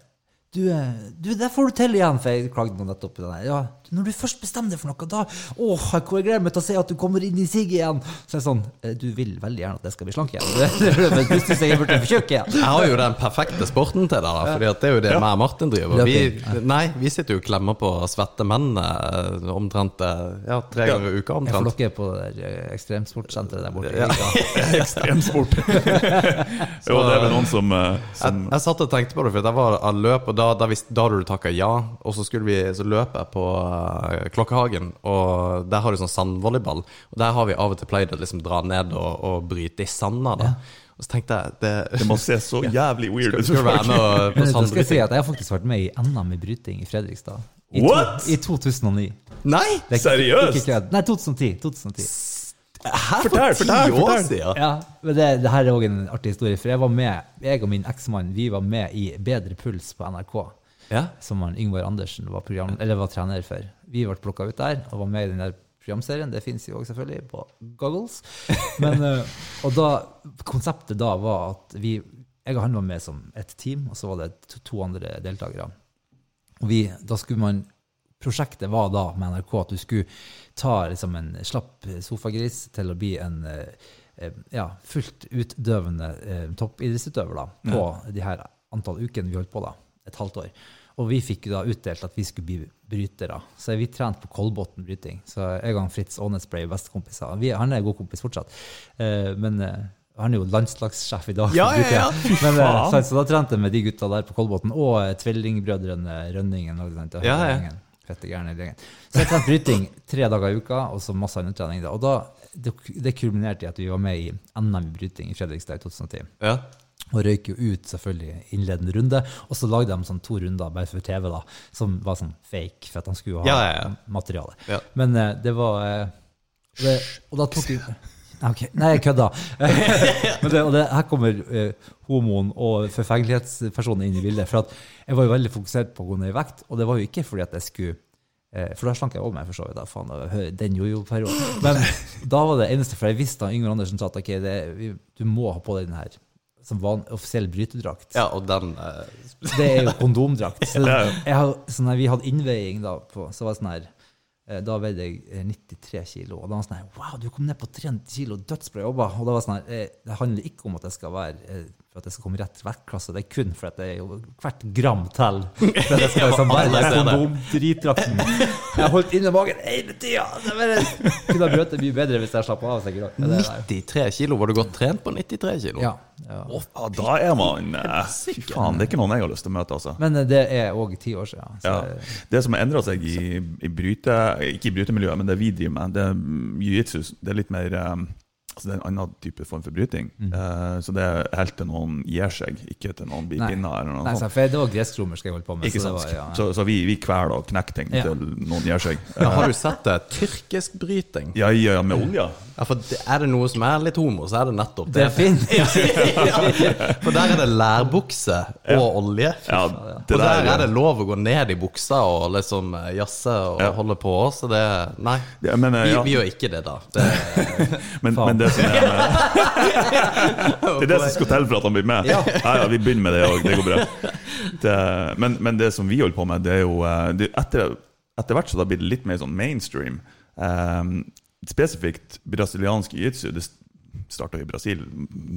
du, eh, du, det får du til igjen, for jeg klagde nå nettopp på den her. Ja, når du først bestemmer deg for noe, da Åh, hvor jeg gleder meg til å se at du kommer inn i sig igjen. Så er det sånn eh, Du vil veldig gjerne at jeg skal bli slank igjen. [LAUGHS] Men du synes jeg burde forsøke igjen. Jeg har jo den perfekte sporten til deg, da, fordi det er jo det meg og Martin driver. Vi, nei, vi sitter jo og klemmer på svette menn eh, omtrent ja, tre ganger i uka. Jeg får dere på det ekstremsportsenteret der borte. Ja. [LAUGHS] Ja. Ekstremsport. [LAUGHS] jo, det er vel noen som, som... Jeg, jeg satt og tenkte på det, for jeg var av løp, og da, da, visste, da hadde du takka ja. Og så skulle vi så løpe jeg på uh, Klokkehagen, og der har du sånn sandvolleyball. Og der har vi av og til pleid å liksom dra ned og, og bryte i sanda. da. Og så tenkte jeg det, [LAUGHS] Det må se så jævlig weird ut. Skal da [LAUGHS] skal jeg si at jeg har faktisk vært med i NM i bryting i Fredrikstad. I, to? I 2009. Nei! Er Seriøst? Nei, 2010. 2010. Fortell, for ti fortell, år fortell. siden! Ja, men det, det her er òg en artig historie. For jeg var med, jeg og min eksmann vi var med i Bedre puls på NRK. Ja. Som han Yngvar Andersen var, program, eller var trener for. Vi ble plukka ut der og var med i den der programserien. Det fins jo også selvfølgelig på Goggles. Men, [LAUGHS] eh, og da, konseptet da var at vi Jeg og han var med som et team, og så var det to, to andre deltakere. Og vi, da skulle man Prosjektet var da med NRK at du skulle ta liksom en slapp sofagris til å bli en eh, eh, ja, fullt utdøvende eh, toppidrettsutøver da, på de her antall ukene vi holdt på, da, et halvt år. Og vi fikk da utdelt at vi skulle bli brytere. Så vi trente på Kolbotn bryting. Så jeg og Fritz Aanes ble bestekompiser. Han er god kompis fortsatt. Eh, men han er jo landslagssjef i dag. Ja, ja, ja. Men, så, så da trente jeg med de gutta der på Kolbotn, og tvillingbrødrene Rønningen. og og Ja, ja. Rønningen. Fette gærne i gjengen. Så jeg trente bryting tre dager i uka, og så masse annen trening. Og da, det, det kulminerte i at vi var med i NM i bryting i Fredrikstad i 2010. Ja. Og røyk jo ut selvfølgelig innledende runde. Og så lagde de sånn to runder bare for TV, da, som var sånn fake, for at de skulle ha Ja, ja, materiale. Men uh, det var uh, det, Og da tok vi Ok, Nei, jeg kødda. [LAUGHS] Her kommer eh, homoen og forfengelighetspersonen inn i bildet. For at jeg var jo veldig fokusert på å gå ned i vekt, og det var jo ikke fordi at jeg skulle eh, For da slank jeg over meg, for så vidt. da, faen, Den jojo-perioden. Men da var det eneste, for jeg visste da Yngve Andersen sa at okay, det, du må ha på deg den her som var en offisiell brytedrakt. ja, og den Uh... Det er jo kondomdrakt. Så [LAUGHS] jeg så når vi hadde innveiing da, på, så var det sånn her Da veide jeg eh, 93 kilo. Og da var det sånn her Wow, du kom ned på 300 kilo, dødsbra jobba. Og da var det sånn her eh, Det handler ikke om at jeg skal være eh, for at jeg skal komme i rett vektklasse. Det er kun for at det er jo hvert gram teller. For at jeg skal liksom være det. kondomdritdrakten. Jeg har holdt inne magen hele tida! Det kunne ha brøt mye bedre hvis jeg slapp av. i dag. Det det. 93 kilo. Var du godt trent på 93 kilo? Ja, ja. Ja, da er man Fy faen, det er ikke noen jeg har lyst til å møte, altså. Men eh, det er òg ti år siden. Så, Ja. Det som har endra seg i, i bryte, ikke i brytemiljøet, men det vi driver med, det er jiu-jitsu. Det er litt mer eh, altså det er en annen type form for bryting. Eh, så det er helt til noen gir seg, ikke til noen blir pinna eller noe Nei, sant, for det var gresk-romersk jeg holdt på med. Ikke så det sant? var, ja. Så, så vi, vi kveler og knekker ting Ja. til noen gir seg. [LAUGHS] Ja, har du sett det? Tyrkisk bryting. Ja, ja, med olja. Ja, for det- Er det noe som er litt homo, så er det nettopp Det det. er fint. For der er det lærbukse og olje. Ja, og det der der, er det lov å gå ned i buksa og liksom eh, jazze og Ja. holde på. Så det Nei. Ja, men, eh, Vi, ja. vi gjør ikke det, da. Det, [LAUGHS] Men, men det som er [LAUGHS] Det er det som skal til for at han blir med. Ja, ja, Vi begynner med det òg, det går bra. Det, men, men det som vi holder på med, det er jo eh, det, etter, etter hvert så det har blitt litt mer sånn mainstream. Um, spesifikt brasiliansk jiu-jitsu. Det starta i Brasil,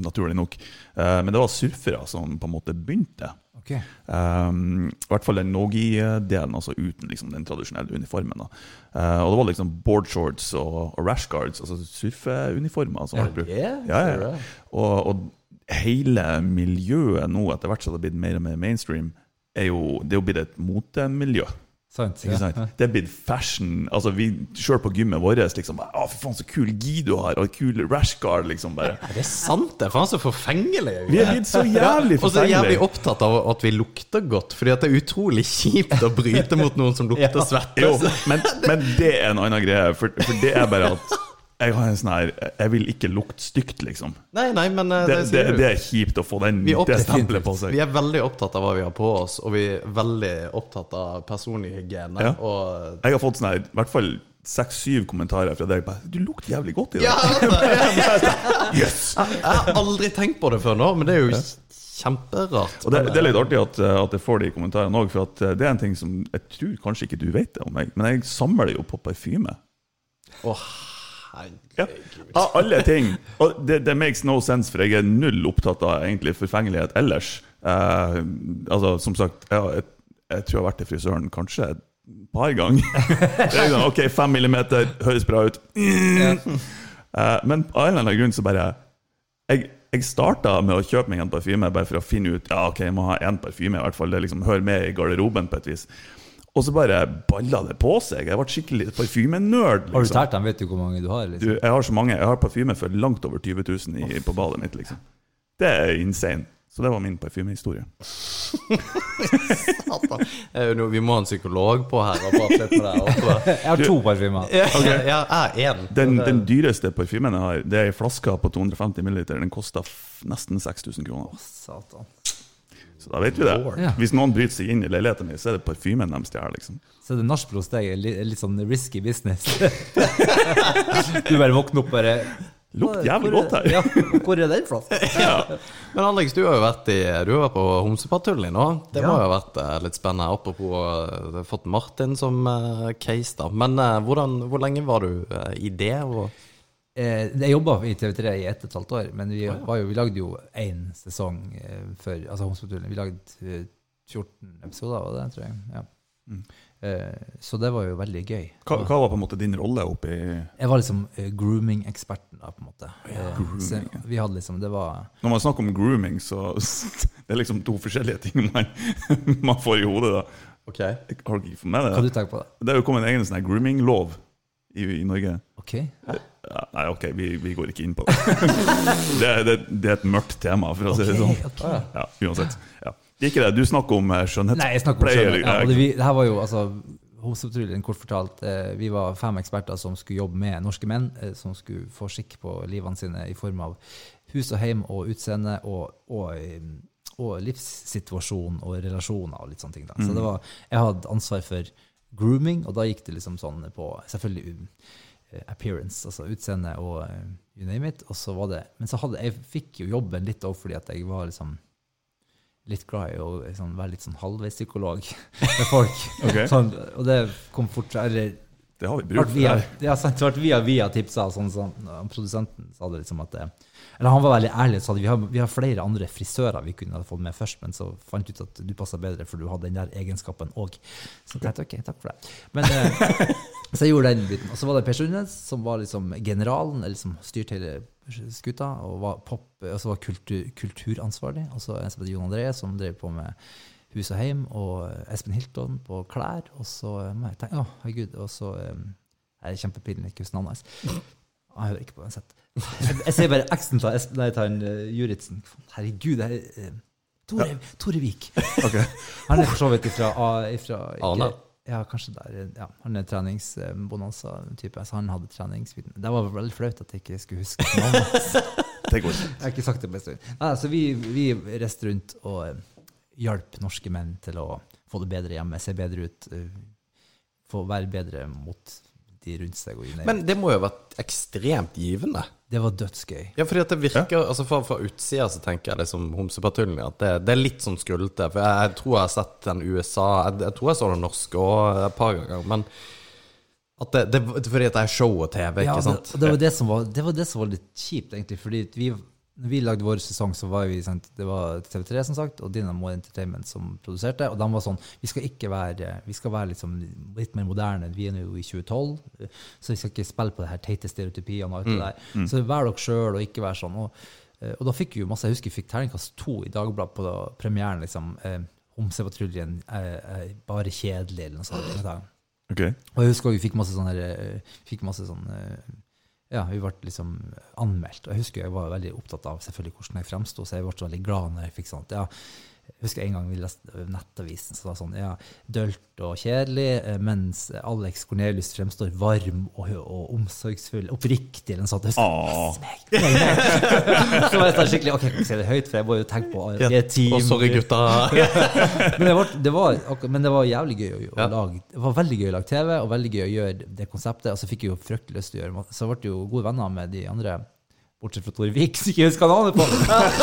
naturlig nok. Uh, men det var surfere som på en måte begynte. Ok. Um, I hvert fall den nogi-delen, altså uten liksom, den tradisjonelle uniformen. Da. Eh, og det var liksom boardshorts og, og rashguards, altså surfeuniformer. Altså, ja, yeah, Ja, ja? Og, og hele miljøet nå, etter hvert som det har blitt mer og mer mainstream, er jo, det er jo blitt et motemiljø. Sant. Ikke sant? Det er blitt fashion. Altså vi Sjøl på gymmet vårt liksom Å, fy faen, så kul gi du har, og kul rashguard, liksom. bare er det sant? Det er faen så forfengelig. Vi er blitt så jævlig Og så er jævlig opptatt av at vi lukter godt, Fordi at det er utrolig kjipt å bryte mot noen som lukter svette. Jo, [LAUGHS] men, men det er en annen greie, for, for det er bare at jeg har en sånn her Jeg vil ikke lukte stygt, liksom. Nei, nei, men eh, Det, det, det, det er kjipt å få den, det stempelet på seg. Vi er veldig opptatt av hva vi har på oss, og vi er veldig opptatt av personlig hygiene. Ja. Og Jeg har fått sånn her, i hvert fall seks-syv kommentarer fra deg. Bare, 'Du lukter jævlig godt i dag'. ja, [LAUGHS] Yes! Jeg har aldri tenkt på det før nå, men det er jo kjemperart. Og det, det er litt artig at, eh, at jeg får de kommentarene òg, for at eh, det er en ting som jeg tror kanskje ikke du vet det om meg, men jeg samler jo på parfyme. Å, Ja. Av alle ting. Og det, det makes no sense, for jeg er null opptatt av egentlig forfengelighet ellers. Eh, altså, som sagt, jeg, jeg, jeg tror jeg har vært til frisøren kanskje et par ganger. [LAUGHS] Er sånn, ok, fem millimeter, høres bra ut. [LAUGHS] Eh, men av en eller annen grunn så bare Jeg, jeg starta med å kjøpe meg en parfyme bare for å finne ut Ja, ok, jeg må ha én parfyme, i hvert fall. Det liksom hører med i garderoben på et vis. Og så bare balla det på seg. Jeg ble skikkelig parfymenerd. Har du Liksom. tært dem? Vet du hvor mange du har? Du, Liksom? jeg har så mange. Jeg har parfyme for langt over 20 000 i, på badet mitt. liksom Det er insane. Så det var min parfymehistorie. Satan. Eh, Vi må ha en psykolog på her. [LAUGHS] Jeg har to parfymer. Ja, jeg har én. Den, den dyreste parfymen jeg har, det er ei flaske på 250 ml. Den koster nesten 6000 kroner. Satan. Så da vet vi det. Ja. Hvis noen bryter seg inn i leiligheten min, så er det parfymen de stjeler. Liksom. Så er det nachspiel hos deg er litt, litt sånn risky business. [LAUGHS] du bare våkner opp bare Lukter jævlig godt her. Ja, hvor er den flasken? Men Alex, du har jo vært i Du har vært på Homsepatruljen nå. Det må jo ha vært eh, litt spennende. Apropos uh, fått Martin som eh, case, da. Men eh, hvordan, hvor lenge var du eh, i det? Og, Eh, jeg jobba i TV3 i ett og et halvt år, men vi, var jo, vi lagde jo én sesong eh, før altså Homsepatruljen. Vi lagde eh, 14 episoder, var det, tror jeg. Ja. Mm. Eh, så det var jo veldig gøy. Hva, hva var på en måte din rolle oppi Jeg var liksom eh, grooming-eksperten, da, på en måte. Ja, Eh, grooming, så ja. vi hadde liksom Det var Når man snakker om grooming, så [LAUGHS] det er liksom to forskjellige ting man, [LAUGHS] man får i hodet. da. Ok. Har du ikke fått med Hva det? du tenker på det? Det er jo kommet en egen sånn grooming-lov i, i Norge. Ok. Ja, nei, ok, vi, vi går ikke inn på det. [LAUGHS] det, det. Det er et mørkt tema, for å si det sånn. ok. Ja, uansett. Ja. Det er ikke det. Du snakker om skjønnhet. Nei, jeg snakker om skjønnhet. Ja, det, vi, det her var jo altså Homsepatruljen, kort fortalt. Eh, vi var fem eksperter som skulle jobbe med norske menn, eh, som skulle få skikk på livene sine i form av hus og heim og utseende og, og, eh, og livssituasjon og relasjoner og litt sånne ting. Da. Så det var, jeg hadde ansvar for grooming, og da gikk det liksom sånn på selvfølgelig eh, appearance, altså utseende og eh, you name it. Og så var det, men så hadde, jeg fikk jo jobben litt òg fordi at jeg var liksom litt glad i å liksom, være litt sånn halvveis psykolog [LAUGHS] med folk. okay. sånn, og det kom fort Eller Det har vi bruk for. via, ja, sant, ble via, via tipsa. Sånn, sånn, produsenten sa det liksom at det, Eller han var veldig ærlig og sa at vi har, vi har flere andre frisører vi kunne fått med først, men så fant vi ut at du passa bedre, for du hadde den der egenskapen òg. Så jeg tenkte ok, takk for det. Men eh, [LAUGHS] Så jeg gjorde den biten. Og så var det Per Sundnes, som var liksom generalen, eller som styrte hele skuta, og var pop, og så var kultur, kulturansvarlig. Og så en som heter Jon André, som drev på med Hus og Heim, og Espen Hilton på klær. Og så eh, må jeg tenke, å herregud, og så eh, er det kjempepinlig, ikke huske navnet hans. Jeg hører ikke på uansett. Jeg, jeg ser bare eksen til Espen, nei, til uh, Juritzen. Herregud, det er eh, Tore, Tore Vik. Okay. Han er for så vidt ifra, ifra ikke- Ja, kanskje der. Ja, han er treningsbonanza-type, så han hadde treningsbiten. Det var veldig flaut at jeg ikke skulle huske navnet hans. [LAUGHS] Det går Jeg har ikke sagt det på en stund. Altså, vi, vi reiste rundt og eh, hjalp norske menn til å få det bedre hjemme, se bedre ut, eh, få være bedre mot de rundt seg. Og. Men det må jo ha vært ekstremt givende. det var dødsgøy. Ja, fordi at det virker altså Fra, fra utsida så tenker jeg liksom Homsepatruljen at det, det er litt sånn skrullete. For jeg, jeg tror jeg har sett den USA Jeg, jeg tror jeg så den norske òg et par ganger. Men at det, det, fordi at det er show og TV, Ja, ikke det, sant? Det, det, var det, som var, det var det som var litt kjipt, egentlig. fordi vi, når vi lagde vår sesong, så var vi sendt, det var TV3 som sagt, og Dynamo Entertainment som produserte. Og de var sånn Vi skal ikke være Vi skal være liksom litt mer moderne. Vi er nå i 2012, så vi skal ikke spille på det her teite stereotypiene og alt det der. Så vær dere sjøl, og ikke vær sånn. Og, eh, og da fikk vi jo masse Jeg husker vi fikk terningkast to i Dagbladet på da, premieren. liksom, eh, Homsepatruljen er, er bare kjedelig, eller noe sånt. Okay. Og jeg husker vi fikk masse sånne, eh, fikk masse sånne eh, Ja, vi ble liksom anmeldt. Og jeg husker jeg var veldig opptatt av selvfølgelig hvordan jeg fremsto, så jeg ble så veldig glad når jeg fikk sånt. Ja, jeg husker en gang vi leste Nettavisen, så var det sånn ja, dølt og kjedelig, eh, mens Alex Cornelius fremstår varm og, og omsorgsfull, oppriktig, eller noe sånt. Jeg husker. [LAUGHS] Så var jeg sånn skikkelig Ok, jeg si det høyt, for jeg må jo tenke på det er team. Og sorry, gutta. [LAUGHS] Men det var, det var, men det var jævlig gøy å, å Ja. lage Det var veldig gøy å lage TV, og veldig gøy å gjøre det konseptet. Og så fikk jeg jo fryktelig lyst til å gjøre det, Så ble jeg jo gode venner med de andre, bortsett fra Tore Vik, som ikke husker navnet på.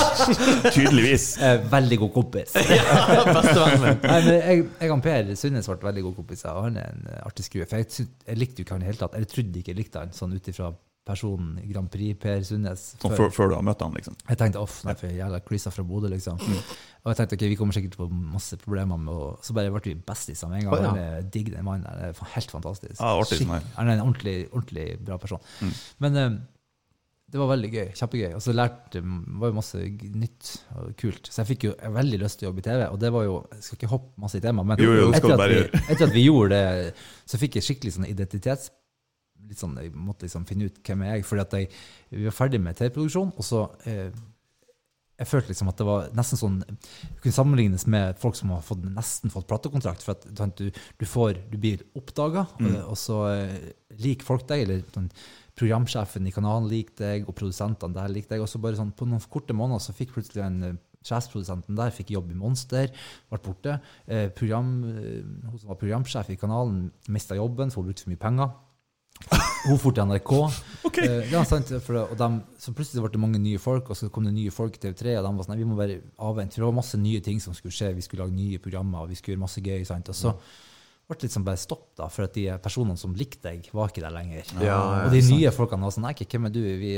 [LAUGHS] Tydeligvis. [LAUGHS] Eh, veldig god kompis. [LAUGHS] Bestevennen min. Jeg, jeg og Per Sundnes ble veldig gode kompiser, og han er en artig skrue. For jeg, jeg likte jo ikke han i det hele tatt. Eller trodde ikke jeg likte han, sånn ut ifra personen Grand Prix Per Sundnes. Sånn før. før, før du har møtt han, liksom. Jeg tenkte off, nei, for jævla Chrisa fra Bodø, liksom. Og jeg tenkte ok, vi kommer sikkert på masse problemer med å Så bare ble vi bestiser med en gang. Oh, ja. Digg, den mannen der. Er helt fantastisk. Ja, artig Skikk- sånn han er en ordentlig, ordentlig bra person. Men eh, det var veldig gøy. Kjempegøy. Og så lærte var jo masse nytt og kult. Så jeg fikk jo veldig lyst til å jobbe i TV, og det var jo Jeg skal ikke hoppe masse i tema, men Jo, jo, etter, at vi, etter at vi gjorde det, så fikk jeg skikkelig sånn identitets litt sånn, Jeg måtte liksom finne ut hvem er jeg fordi at jeg, vi var ferdig med TV-produksjon, og så eh, jeg følte liksom at det var nesten sånn Det kunne sammenlignes med folk som har fått, nesten fått platekontrakt. For at du, du, får, du blir oppdaga, og så eh, liker folk deg. eller sånn, Programsjefen i kanalen likte deg, og produsentene der likte deg. Og så bare sånn, på noen korte måneder så fikk plutselig en eh, sjefsprodusenten der fikk jobb i Monster, ble borte. Eh, program, eh, hun som var programsjef i kanalen, mista jobben, for hun brukte for mye penger. Hun for til NRK. [LAUGHS] Eh, ja, sant, for, og de, så plutselig ble det mange nye folk, og så kom det nye folk i TV3, og de var sånn, vi må bare avvente. For det var masse nye ting som skulle skje. Vi skulle lage nye programmer, og vi skulle gjøre masse gøy. Sant? Og så ble liksom bare stopp, da, for at de personene som likte deg, var ikke der lenger. Ja, og de nye folkene var sånn Nei, hvem er du? Vi,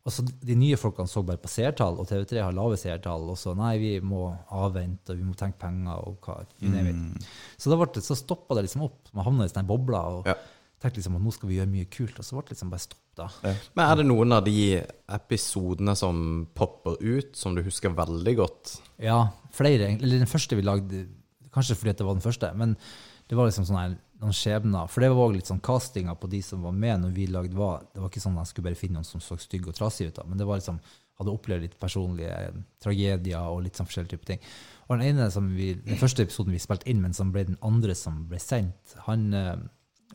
Altså, de nye folkene så bare på seertall, og TV3 har lave seertall. Og så nei, vi må avvente, og vi må tenke penger og hva you name it. Så da ble det, så stoppa det liksom opp. Man havna i sånne bobler og Ja. tenkte liksom at nå skal vi gjøre mye kult. Og så ble det liksom bare stopp, da. Men er det noen av de episodene som popper ut, som du husker veldig godt? Ja, flere. Eller den første vi lagde, kanskje fordi at det var den første, men det var liksom sånn noen skjebner. For det var også litt sånn castinga på de som var med når vi lagde var, Det var ikke sånn at jeg skulle bare finne noen som så stygge og trassige ut, da, men det var liksom hadde opplevd litt personlige tragedier og litt sånn forskjellige typer ting. Og den ene som vi, den første episoden vi spilte inn, men som ble den andre som ble sendt, han eh,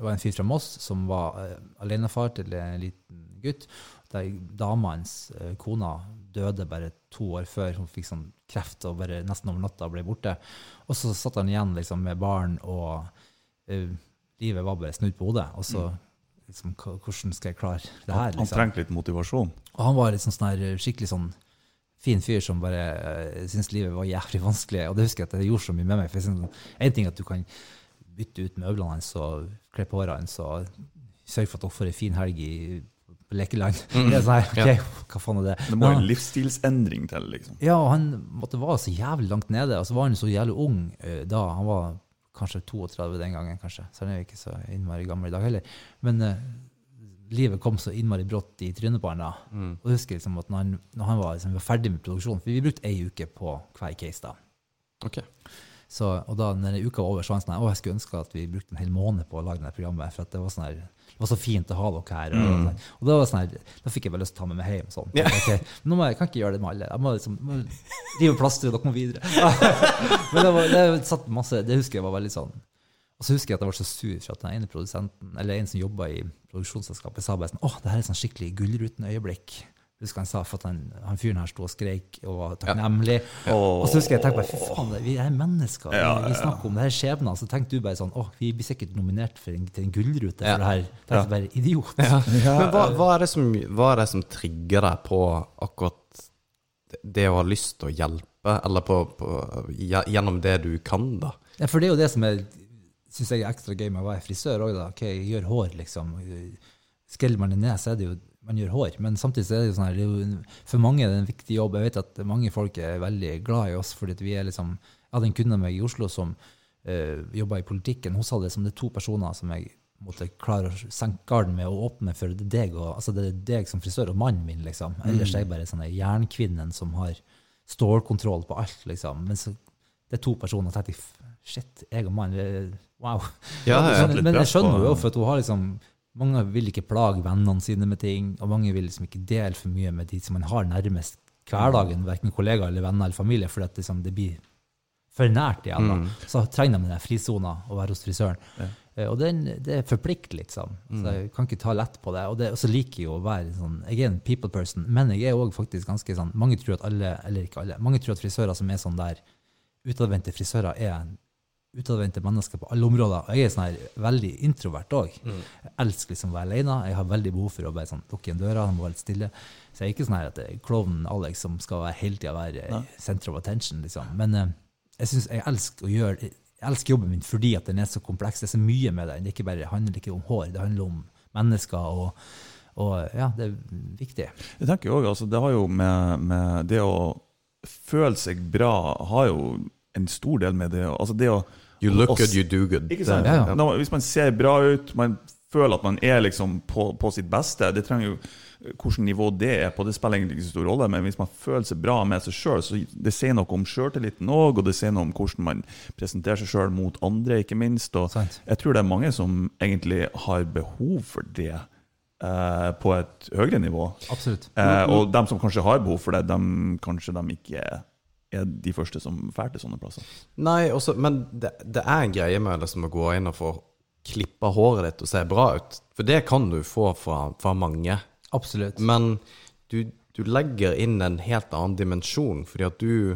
var en fyr fra Moss som var eh, alenefar til en liten gutt. Der dama hans, eh, kona, døde bare to år før hun fikk sånn kreft og bare nesten over natta ble borte. Og så satt han igjen liksom, med barn, og uh, livet var bare snudd på hodet. Og så liksom, hvordan skal jeg klare det her? Han Liksom? trengte litt motivasjon. Og han var liksom sånn her, skikkelig sånn fin fyr som bare uh, syntes livet var jævlig vanskelig. Og det husker jeg at det gjorde så mye med meg. For synes, en ting er at du kan bytte ut møblene hans og kle på håret hans og sørge for at dere får ei fin helg i på Mm. Det er sånn her, ja. hva faen er det? Det må jo en livsstilsendring til, liksom. ja, og han måtte være så jævlig langt nede. Og så var han så jævlig ung eh, da. Han var kanskje 32 den gangen, kanskje. Så han er jo ikke så innmari gammel i dag heller. Men uh, livet kom så innmari brått i trynet på han da. Og jeg husker liksom at når han, når han var, liksom, var ferdig med produksjonen For vi brukte ei uke på hver case da. Ok. Så, og da når uka var over, så var han sånn at Å, jeg skulle ønske at vi brukte en hel måned på å lage det programmet. For at det var sånn her det var så fint å ha dere her. Og, mm. og da, var sånn her, da fikk jeg bare lyst til å ta med meg hjem. Sånn. Yeah. Okay, nå må jeg, jeg kan ikke gjøre det med alle. Jeg må liksom må rive plaster, dere må videre. [LAUGHS] men det, var, det, satt masse, det husker jeg var veldig sånn. Og så husker jeg at jeg var så sur for at den ene produsenten, eller en som jobba i produksjonsselskapet, sa bare sånn Å, det her er sånn skikkelig Gullruten-øyeblikk. Husker han sa for at han, han fyren her sto og skreik og var takknemlig. Og så husker jeg tenkte bare, fy faen, vi er mennesker. Ja, Vi ja. snakker om det her skjebner. Så tenkte du bare sånn, åh, vi blir sikkert nominert for en, til en gullrute Ja. for det her. Det er bare idiot. [LAUGHS] Men hva, hva, er det som, hva er det som trigger deg på akkurat det å ha lyst til å hjelpe, eller på, på, gjennom det du kan, da? Ja, for det er jo det som er, syns jeg er ekstra gøy med å være frisør òg, da. Ok, jeg gjør hår, liksom. Skreller man det ned, så er det jo, man gjør hår. Men samtidig så er det jo sånn her, er for mange er det en viktig jobb. Jeg vet at mange folk er veldig glad i oss, fordi vi er liksom, jeg hadde en kunde av meg i Oslo som uh, jobba i politikken. Hun sa det som det er to personer som jeg måtte klare å senke garden med og åpne for det deg, og, altså det er deg som frisør og mannen min, liksom. Ellers er jeg bare sånn en jernkvinnen som har stålkontroll på alt, liksom. Men så, det er to personer, og tenkte shit, jeg og mannen, wow. Ja, [LAUGHS] jeg Men- men jeg skjønner jo, for at hun har liksom, mange vil ikke plage vennene sine med ting, og mange vil liksom ikke dele for mye med de som man har nærmest hverdagen, hverken kollegaer eller venner eller familie, fordi at liksom det blir for nært igjen. Mm. Så trenger de den frisona å være hos frisøren. Ja. Og den, det forplikter, liksom. Så jeg kan ikke ta lett på det. Og, det, så liker jeg å være sånn Jeg er en people person, men jeg er òg faktisk ganske sånn Mange tror at alle, eller ikke alle, mange tror at frisører som er sånn der utadvendte frisører, er utadvendte mennesker på alle områder. Og jeg er sånn her veldig introvert òg. Jeg elsker liksom å være alene. Jeg har veldig behov for å bare sånn, lukke igjen døra, han må være litt stille. Så jeg er ikke sånn her at det er klovnen Alex som skal være, hele tida være eh, center of attention, liksom. Men eh, jeg synes jeg elsker å gjøre jeg elsker jobben min fordi at den er så kompleks. Det er så mye med den. Det er ikke bare, det handler ikke om hår, det handler om mennesker. og, og ja, det er viktig. Jeg tenker jo også, altså, Det har jo med, med det å føle seg bra har jo en stor del med det altså det å You look good, you do good. Ikke sant? Ja, ja. Når, hvis man ser bra ut, man føler at man er liksom på, på sitt beste Det trenger jo Hvilket nivå det er på, det spiller egentlig ikke så stor rolle. Men hvis man føler seg bra med seg sjøl, så det sier noe om sjøltilliten òg. Og det sier noe om hvordan man presenterer seg sjøl mot andre, ikke minst. Og Sant. jeg tror det er mange som egentlig har behov for det Uh, på et høyere nivå. Absolutt. Uh, og dem som kanskje har behov for det, de, kanskje de ikke er de første som drar til sånne plasser. Nei, også, men det, det er en greie med liksom å gå inn og få klippa håret ditt og se bra ut. For det kan du få fra, fra mange. Absolutt. Men du, du legger inn en helt annen dimensjon, fordi at du,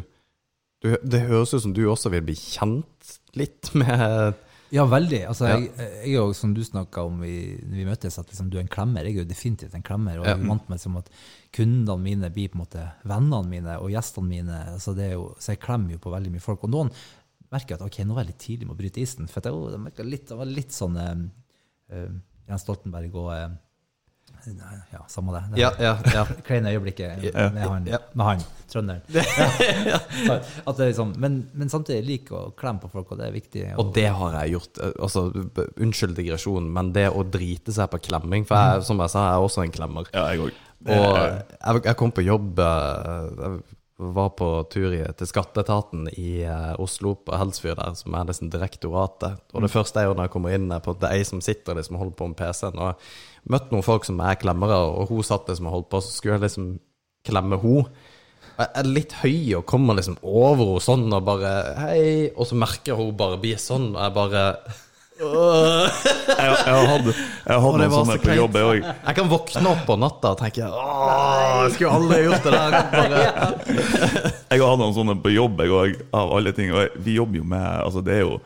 du Det høres ut som du også vil bli kjent litt med Ja, veldig. Altså, Ja. jeg, jeg jo, som du snakka om når vi møttes, at liksom, du er en klemmer. Jeg er jo definitivt en klemmer. Og Ja. jeg vant meg som at kundene mine blir på en måte vennene mine og gjestene mine. Altså, det er jo, så jeg klemmer jo på veldig mye folk. Og noen merker at ok, nå er jeg litt tidlig med å bryte isen. For jeg, jeg merka litt, var litt sånn eh, eh, Jens Stoltenberg og eh, Ja, samme det. det Ja, ja, ja. [LAUGHS] Kleine øyeblikket med han, Ja. med han trønderen. [LAUGHS] At det er liksom, men, men samtidig liker å klemme på folk, og det er viktig. Og det har jeg gjort. eh, Altså, unnskyld digresjonen, men det å drite seg på klemming For jeg, som jeg sa, jeg er også en klemmer. Ja, jeg også. Og jeg, jeg kom på jobb eh, Jeg var på tur til skatteetaten i eh, Oslo, på Helsfyr der, som er liksom direktoratet. Og det første jeg gjør når jeg kommer inn, er på at det er ei som sitter liksom og holder på med PC-en. Og jeg møtte noen folk som er klemmere, og hun satt liksom og holdt på, så skulle jeg liksom klemme henne. Jeg er litt høy og kommer liksom over henne sånn og bare Hei. Og så merker hun bare blir sånn, og jeg bare Jeg, jeg har hatt, jeg det noen sånne så på jobb, jeg òg. Jeg kan våkne opp på natta og tenke Åh, jeg skulle aldri gjort det der. Bare, Jeg har hatt noen sånne på jobb, jeg òg, av alle ting. Og vi jobber jo med Altså, det er jo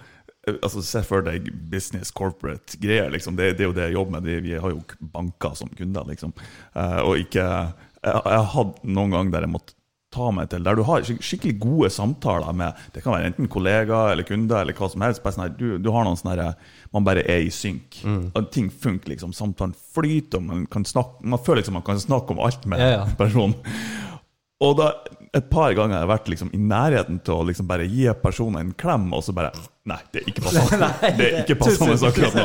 Altså, Se for deg business, corporate greier. liksom. Det, det er jo det jeg jobber med. Det, vi har jo banker som kunder, liksom. Eh, og ikke Jeg, har hatt noen ganger der jeg måtte ta meg til, der du har skikkelig gode samtaler med Det kan være enten kollegaer eller kunder eller hva som helst. Sånn du, du har noen sånne Man bare er i synk. Og ting funker, liksom. Samtalen flyter, og man kan snakke Man føler liksom man kan snakke om alt med Ja, ja. personen. Og da, et par ganger har jeg vært liksom i nærheten til å liksom bare gi personen en klem, og så bare Nei, det er ikke passende. [LAUGHS] det er ikke passende akkurat nå.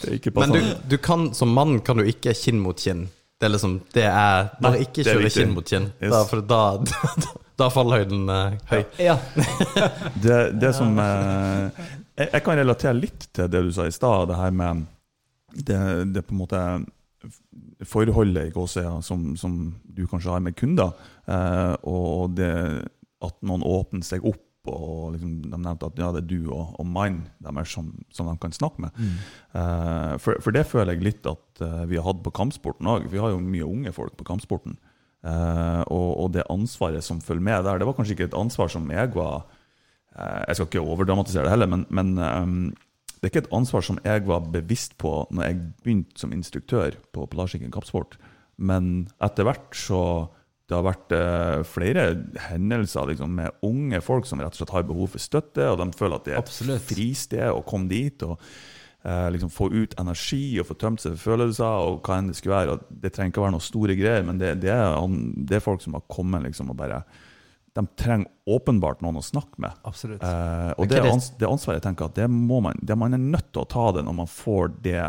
Det er ikke men du, du kan, som mann kan du ikke kinn mot kinn. Det er liksom Det er Bare ikke kjøre kinn mot kinn. Da, for da, da, [LAUGHS] da faller høyden uh, høy. Ja. [LAUGHS] Det, det som uh, jeg, jeg kan relatere litt til det du sa i stad, det her med det, det på en måte forholdet i gåsøya som, som du kanskje har med kunder, eh, og det at noen åpner seg opp, og liksom, de nevnte at ja, det er du og, og mannen deres som, som de kan snakke med. Eh, for, for det føler jeg litt at eh, vi har hatt på kampsporten òg. Vi har jo mye unge folk på kampsporten. Eh, og, og det ansvaret som følger med der, det var kanskje ikke et ansvar som jeg var eh, Jeg skal ikke overdramatisere det heller, men, men eh, det er ikke et ansvar som jeg var bevisst på når jeg begynte som instruktør på Polarskikken kappsport, Men etter hvert så det har vært eh, flere hendelser liksom, med unge folk som rett og slett har behov for støtte, og de føler at det er et Absolutt. fristed å komme dit og eh, liksom få ut energi og få tømt seg for følelser og hva enn det skulle være. Og det trenger ikke å være noen store greier, men det, det, er, det er folk som har kommet liksom, og bare De trenger åpenbart noen å snakke med. Absolutt. Eh, og det, ans det ansvaret jeg tenker at det må man, det man er nødt til å ta det når man får det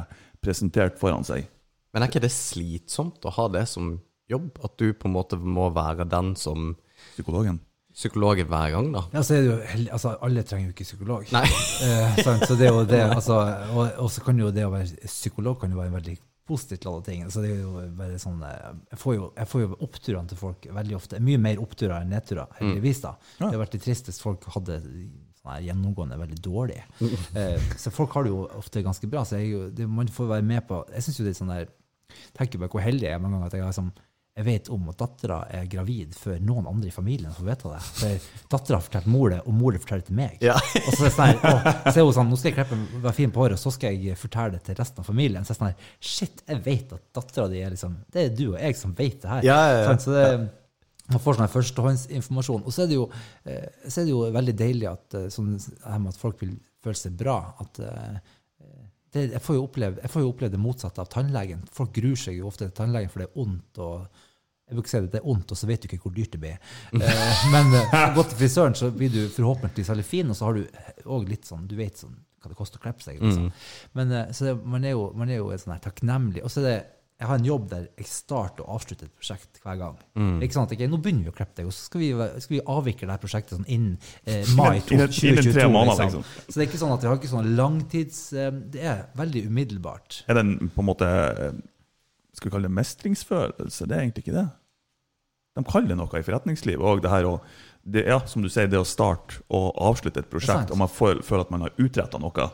presentert foran seg. Men er ikke det slitsomt å ha det som jobb? At du på en måte må være den som Psykologen. psykologen hver gang, da? Ja, så er det jo, heldig, altså, alle trenger jo ikke psykolog. Nei. Eh, sant? Så det er jo det, altså, og, og så kan jo det å være psykolog kan jo være en veldig positivt alle ting. Så det er jo bare sånn, eh, jeg, får jo, jeg får jo oppturene til folk veldig ofte. Mye mer oppturer enn nedturer, heldigvis. da. Det har vært det tristeste folk hadde sånn gjennomgående veldig dårlig. Eh, så folk har det jo ofte ganske bra. så jeg, det, Man får være med på Jeg synes jo det er sånn der, tenker bare hvor heldig jeg er mange ganger at jeg har sånn jeg vet om at dattera er gravid før noen andre i familien får vite det. For dattera har fortalt mor det, og mor det forteller til meg. Ja. Og så er, det sånn her, å, så er hun sånn, nå skal jeg klippe være fin på håret, og så skal jeg fortelle det til resten av familien. Så er det sånn her, shit, jeg vet at dattera di er liksom Det er du og jeg som vet det her. Ja, ja, ja. Så det, man får sånn førstehåndsinformasjon. Og så er det jo, eh, så er det jo veldig deilig at, eh, sånn, det at folk vil føle seg bra. at eh, det, jeg, får jo oppleve, jeg får jo oppleve det motsatte av tannlegen. Folk gruer seg jo ofte til tannlegen for det er ondt. og jeg bruker å si at det er ondt, og så vet du ikke hvor dyrt det blir. [LAUGHS] Eh, men eh, gå til frisøren, så blir du forhåpentligvis veldig fin, og så har du òg litt sånn Du vet sånn, hva det koster å klippe seg. Liksom. Men, eh, så det, man, er jo, man er jo sånn her takknemlig. Og så er det jeg har en jobb der jeg starter og avslutter et prosjekt hver gang. Det er ikke sant? Okay, Nå begynner vi å klippe deg, og så skal vi, skal vi avvikle dette prosjektet sånn innen eh, mai Innen- innen 2022. måneder, liksom. liksom. Så det er ikke sånn at vi har ikke sånn langtids... Eh, det er veldig umiddelbart. Er det en på en måte eh, Skal vi kalle det mestringsfølelse? Det er egentlig ikke det. De kaller det noe i forretningslivet òg, det her å det, Ja, som du sier, det å starte og avslutte et prosjekt, og man føler at man har utretta noe.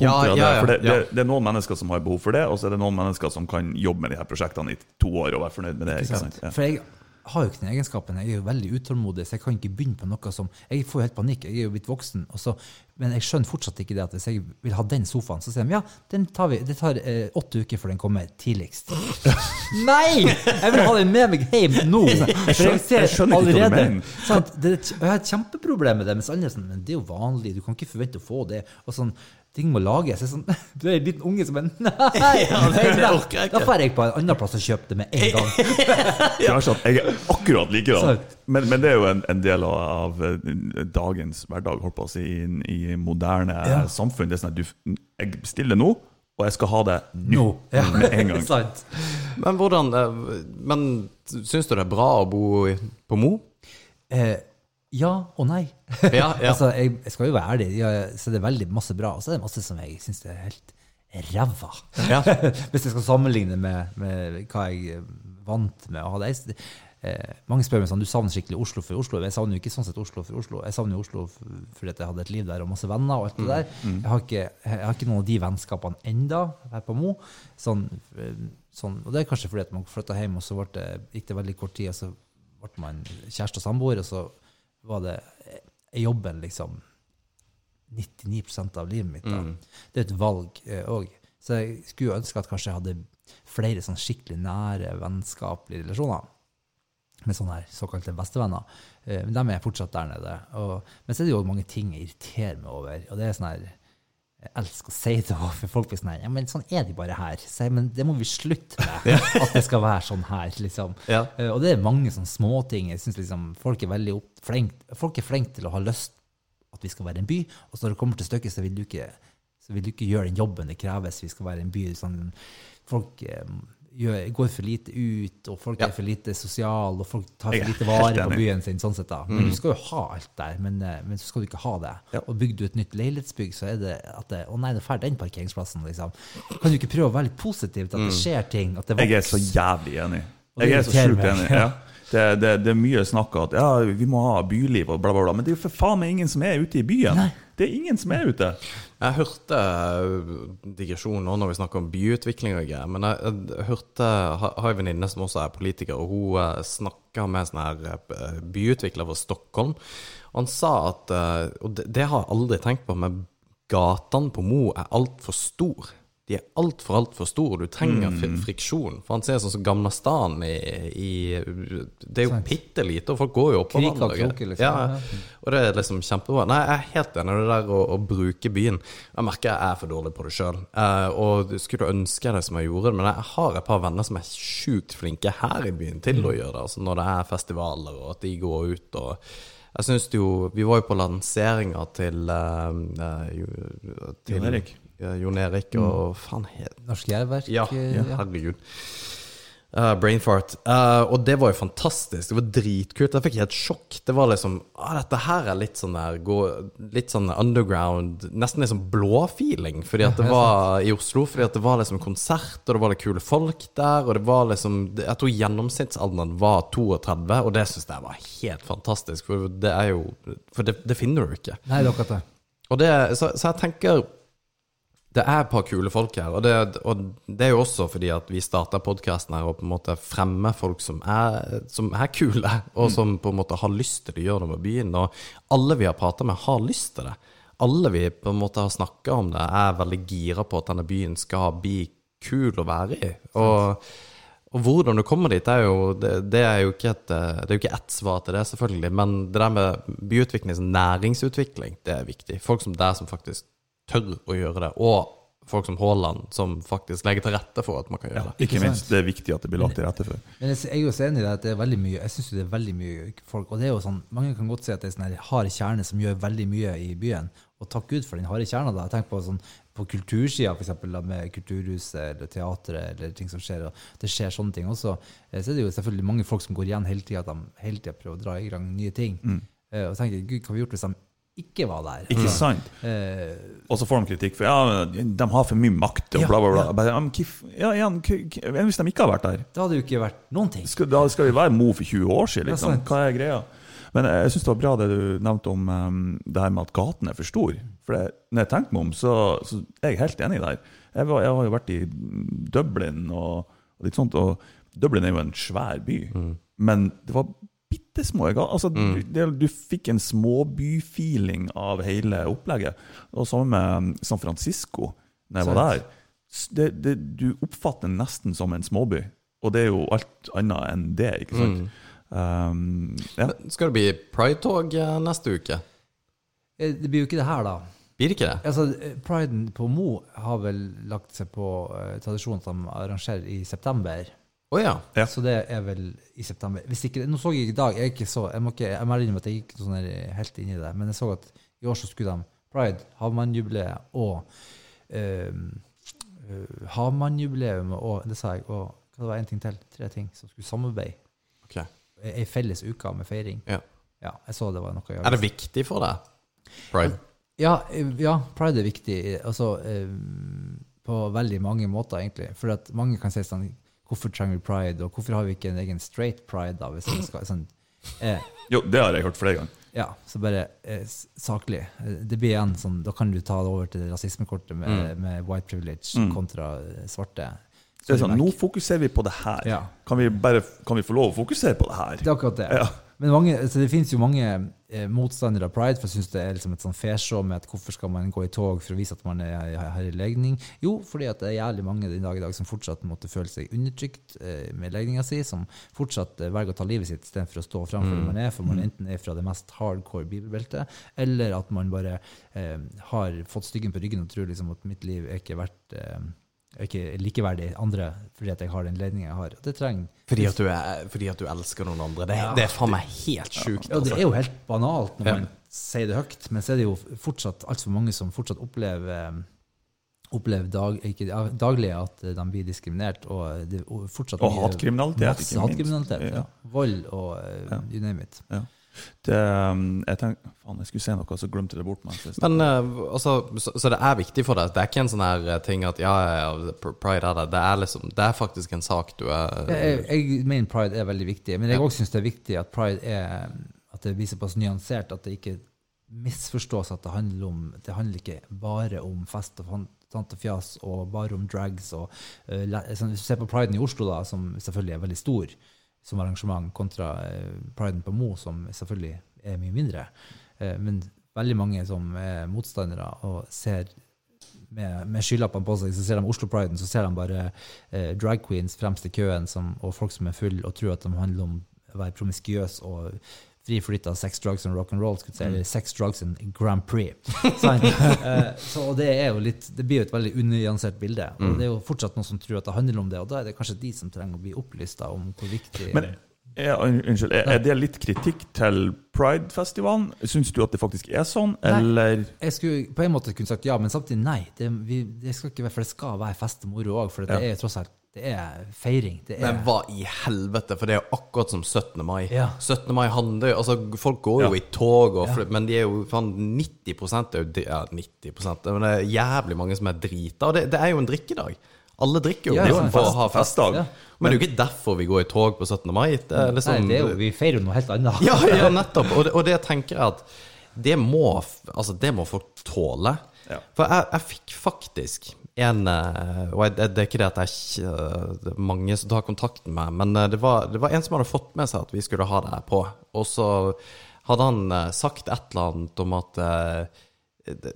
Ja, ja, ja, det, for det, det, det er noen mennesker som har behov for det, og så er det noen mennesker som kan jobbe med de her prosjektene i to år og være fornøyd med det. Ikke ikke sant? Ja. For jeg har jo ikke den egenskapen. Jeg er jo veldig utålmodig, så jeg kan ikke begynne på noe som Jeg får jo helt panikk. Jeg er jo blitt voksen. Så, men jeg skjønner fortsatt ikke det at hvis jeg vil ha den sofaen, så sier de ja, den tar vi, det tar eh, åtte uker før den kommer tidligst. [LAUGHS] Nei! Jeg vil ha den med meg hjem nå! For jeg ser jeg skjønner ikke allerede sant, det, Jeg har et kjempeproblem med det, mens andre er sånn Men det er jo vanlig, du kan ikke forvente å få det. Og sånn, ting må lages. Jeg er sånn, [LAUGHS] du er en liten unge som er [LAUGHS] Nei! [LAUGHS] det orker jeg ikke. Da drar jeg på en annen plass og kjøper det med en gang. ja. jeg er akkurat likedan. Men, men det er jo en, en del av, av eh, dagens hverdag, holdt på å si, i, i moderne Ja. samfunn. Det er sånn at du, jeg bestiller nå, og jeg skal ha det nå. Ja. Med en gang. Sant. Men hvordan eh, Men syns du det er bra å bo på Mo? Eh, ja og nei. [LAUGHS] Ja, ja. altså, jeg, jeg skal jo være ærlig, Jeg så det er veldig masse bra, og så er det masse som jeg syns er helt ræva. Ja. [LAUGHS] Hvis jeg skal sammenligne med, med hva jeg er vant med å ha det. Eh, mange spør meg sånn, du savner skikkelig Oslo for Oslo. Jeg savner jo ikke sånn sett Oslo for Oslo. Jeg savner jo Oslo fordi jeg hadde et liv der og masse venner og alt det der. Jeg, har ikke, jeg har ikke noen av de vennskapene enda her på Mo. Sånn, eh, sånn, og det er kanskje fordi at man flytta hjem, og så det, gikk det veldig kort tid, og så ble man kjæreste og samboer, og så var det eh, jobben liksom 99% av livet mitt. Da. Det er et valg òg. så jeg skulle ønske at kanskje jeg hadde flere sånn skikkelig nære vennskapelige relasjoner med sånne her såkalte bestevenner. Eh, Men dem er jeg fortsatt der nede. Og, men så er det jo mange ting jeg irriterer meg over. Og det er sånn her Jeg elsker å si det, for folk blir sånn Ja, men sånn er de bare her. Så jeg, men det må vi slutte med. At det skal være sånn her, liksom. Ja. Eh, Og det er mange sånne småting. Jeg synes liksom folk er veldig opp, flink, folk er flinke til å ha lyst at vi skal være en by, og så når det kommer til stykket, så vil du ikke, så vil du ikke gjøre den jobben det kreves. Vi skal være en by. Sånn, folk eh, gjør, går for lite ut, og folk Ja. er for lite sosiale, og folk tar for lite vare på byen sin. sånn sett da. Men du skal jo ha alt der, men, eh, men så skal du ikke ha det. Ja. Og bygger du et nytt leilighetsbygg, så er det at det, å nei, det er ferdig den parkeringsplassen. liksom. Kan du ikke prøve å være litt positiv til at det skjer ting? at det Jeg er så jævlig enig. Jeg er så sjukt enig. Ja. Det, det, det er mye snakk om at ja, vi må ha byliv og bla, bla, bla. Men det er jo for faen meg ingen som er ute i byen. Nei. Det er ingen som er ute. Jeg hørte eh, digresjon nå når vi snakker om byutvikling og greier, men jeg, jeg hørte har en venninne som også er politiker, og hun uh, snakka med en eh, byutvikler fra Stockholm. Han sa at eh, Og det, det har jeg aldri tenkt på, men gatene på Mo er altfor store. De er altfor, altfor store. Du trenger mm. friksjon. For han ser sånn som gamle stan i, i Det er jo bitte lite, og folk går jo oppå hverandre. liksom. Ja, og det er liksom kjempebra. Nei, jeg er helt enig i det der å, å bruke byen. Jeg merker jeg er for dårlig på det sjøl. og skulle ønske det som jeg gjorde det, men jeg har et par venner som er sjukt flinke her i byen til Mm. å gjøre det. Altså når det er festivaler, og at de går ut og jeg synes det jo Vi var jo på lanseringa til, uh, eh, til Jon Erik. Ja, Jon Erik og faen het Norsk Jærverk? ja, eh, ja, herregud. Uh, brainfart. Uh, og det var jo fantastisk. Det var dritkult. Jeg fikk helt sjokk. Det var liksom ah, Dette her er litt sånn der gå, Litt sånn underground, nesten litt sånn blå-feeling. Fordi at [LAUGHS] det var i Oslo. Fordi at det var liksom konsert, og det var litt kule folk der. Og det var liksom Jeg tror gjennomsnittsalderen var 32, og det syns jeg var helt fantastisk. For det er jo For det, det finner du ikke. Nei, det er akkurat det. Og det, så, så jeg tenker det er et par kule folk her, og det, og det er jo også fordi at vi starta podkasten her og på en måte fremmer folk som er, som er kule, og som på en måte har lyst til å gjøre noe med byen. Og alle vi har prata med, har lyst til det. Alle vi på en måte har snakka om det, er veldig gira på at denne byen skal bli kul å være i. Og, og hvordan du kommer dit, er jo, det, det er jo ikke et, det er jo ikke ett svar til det, selvfølgelig. Men det der med byutvikling, næringsutvikling, det er viktig. Folk som der som faktisk tør å gjøre det. Og folk som Haaland, som faktisk legger til rette for at man kan gjøre det. Ikke minst. Det er viktig at det blir lagt til rette for. Men jeg er jo så enig i det at det er veldig mye Jeg synes jo det er veldig mye folk Og det er jo sånn Mange kan godt si at det er sånn hard kjerne som gjør veldig mye i byen. Og takk Gud for den harde kjerna. da. Tenk på sånn på kultursida, f.eks. med Kulturhuset eller teatret eller ting som skjer. og Det skjer sånne ting også. Eh, Så er det jo selvfølgelig mange folk som går igjen hele tida, at de hele tida prøver å dra i gang nye ting. Mm. Og tenker Gud, hva har vi gjort hvis de ikke var der? Ikke sant? Eh, Og så får de kritikk for ja, de har for mye makt og Ja, bla, bla, bla. ja. Bare, ja, igjen, hvis de ikke har vært der? Da hadde jo ikke vært noen ting. Skal, da skal vi være Mo for 20 år siden, liksom. sant. Hva er greia? Men jeg syns det var bra det du nevnte om um, det her med at gaten er for stor. For det, når jeg tenker meg om, så, så er jeg helt enig der. Jeg, var, jeg har jo vært i Dublin og, og litt sånt, og Dublin er jo en svær by. Men det var bitte små mm. altså, du, du fikk en småbyfeeling av hele opplegget. Og samme med um, San Francisco, når jeg var der. Det, det, du oppfatter det nesten som en småby. Og det er jo alt annet enn det, ikke sant? Um, ja. Skal det bli Pride-tog eh, neste uke? Eh, Det blir jo ikke det her, da. Blir ikke det? Altså, eh, Priden på Mo har vel lagt seg på uh, tradisjonen som arrangerer i september. Å ja. Ja. Så det er vel i september. Hvis ikke, nå så jeg i dag, jeg ikke så, jeg må ikke, jeg må innrømme at jeg gikk sånn her helt inne i det, men jeg så at i år så skulle de Pride, Havmannjubileet og um, Havmannjubileet Havmannjubileum og det sa jeg, og hva det var en ting til, tre ting som skulle samarbeide. Okay. Ei felles uke med feiring. Ja. Ja, jeg så det var noe jeg Er det viktig for deg? Pride? Ja, eh, ja, pride er viktig altså, eh, på veldig mange måter, egentlig. For at mange kan si sånn Hvorfor trenger vi pride, og hvorfor har vi ikke en egen straight pride? da, hvis vi skal, sånn, eh, Jo, det har jeg hørt flere ganger. Ja, så bare eh, saklig. Eh, Det blir igjen sånn, Da kan du ta det over til rasismekortet med, med white privilege kontra eh, svarte. Er sånn, nå fokuserer vi på det her. Ja. Kan, vi bare, kan vi få lov å fokusere på det her? Det er akkurat det. Ja. Men mange, så det finnes jo mange eh, motstandere av pride, for jeg syns det er liksom et sånn fesjå med at hvorfor skal man gå i tog for å vise at man er, her i legning? Jo, fordi at det er jævlig mange den dag i dag som fortsatt måtte føle seg undertrykt eh, med legninga si, som fortsatt eh, velger å ta livet sitt istedenfor å stå fram for mm. man er, for man enten er fra det mest hardcore bibelbeltet, eller at man bare eh, har fått styggen på ryggen og tror liksom at mitt liv er ikke verdt eh, ikke likeverdig andre fordi at jeg har den ledningen jeg har. Det trenger Fordi at du, er, fordi at du elsker noen andre. Det, det er faen meg helt sjukt. Ja, det altså. er jo helt banalt når Ja. man sier det høyt, men så er det jo fortsatt altfor mange som fortsatt opplever opplever dag, ikke, daglig at de blir diskriminert, og det og fortsatt Og hatkriminalitet, Masse hatkriminalitet, ja. Ja. Vold og eh, you name it. Ja. Det, um, jeg tenkte, faen, jeg skulle se noe, så glemte jeg det bort. mens. Men eh, altså, så, så det er viktig for deg? Det er ikke en sånn her eh, ting at ja, ja, ja, pride er det. Det er liksom Det er faktisk en sak du er Jeg, jeg mener pride er veldig viktig, men jeg også syns det er viktig at pride er at det blir såpass nyansert at det ikke misforstås at det handler om Det handler ikke bare om fest og tant og fjas og bare om drags og uh, Hvis du ser på priden i Oslo, da, som selvfølgelig er veldig stor som arrangement, kontra eh, priden på Mo, som selvfølgelig er mye mindre. Eh, men veldig mange som er motstandere og ser med, med skylappene på seg, så ser de Oslo-priden, så ser de bare eh, drag queens fremst i køen som, og folk som er full og tror at de handler om å være promiskuøs og fri flyt av sex, drugs and rock and roll, skulle si, eller sex, drugs and Grand Prix. [LAUGHS] Eh, så det er jo litt, det blir jo et veldig unyansert bilde. Og det er jo fortsatt noen som tror at det handler om det, og da er det kanskje de som trenger å bli opplysta om hvor viktig Men er, unnskyld, er, er det litt kritikk til Pride-festivalen? Syns du at det faktisk er sånn, Nei. eller Jeg skulle på en måte kunne sagt ja, men samtidig nei. Det, vi, det skal ikke være, for det skal være fest og moro òg, for det Ja. er tross alt det er feiring. Det er, Men hva i helvete? For det er jo akkurat som 17. mai. Ja. 17. mai handler jo Altså, folk går jo Ja. i tog, og, ja. men de er jo faen 90 er jo Ja, 90 Men det er jævlig mange som er drita. Og det, det er jo en drikkedag. Alle drikker jo Ja, det ja, for å fest- ha fest. festdag. Ja. Men det er jo ikke derfor vi går i tog på 17. mai. Det er liksom nei, det er jo, vi feirer jo noe helt annet. Ja, ja [LAUGHS] nettopp. Og det, og det tenker jeg at det må, altså, det må folk tåle. Ja. For jeg, jeg fikk faktisk en eh, Og jeg, det er ikke det at jeg ikke Det er mange som tar kontakt med meg, men eh, det var, det var en som hadde fått med seg at vi skulle ha det på. Og så hadde han eh, sagt et eller annet om at eh, det,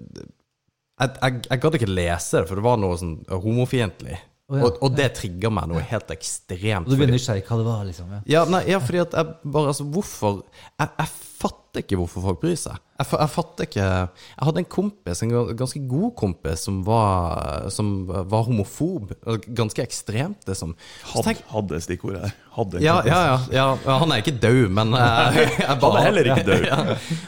jeg, jeg, jeg gadd ikke lese det, for det var noe sånn homofiendtlig. Oh, ja. og, og det trigga meg noe helt ekstremt. Og du blir nysgjerrig hva det var, liksom. Ja. ja, nei, ja, fordi at jeg bare Altså, hvorfor Jeg, jeg fatter ikke hvorfor folk bryr seg. Jeg, jeg fatter ikke Jeg hadde en kompis, en ganske god kompis, som var, som var homofob. Ganske ekstremt, liksom. Så hadde, tenk- hadde stikkordet her? Hadde ja, ja, ja, ja. Han er ikke død, men jeg, [LAUGHS] jeg Han er heller ikke død. [LAUGHS] ja.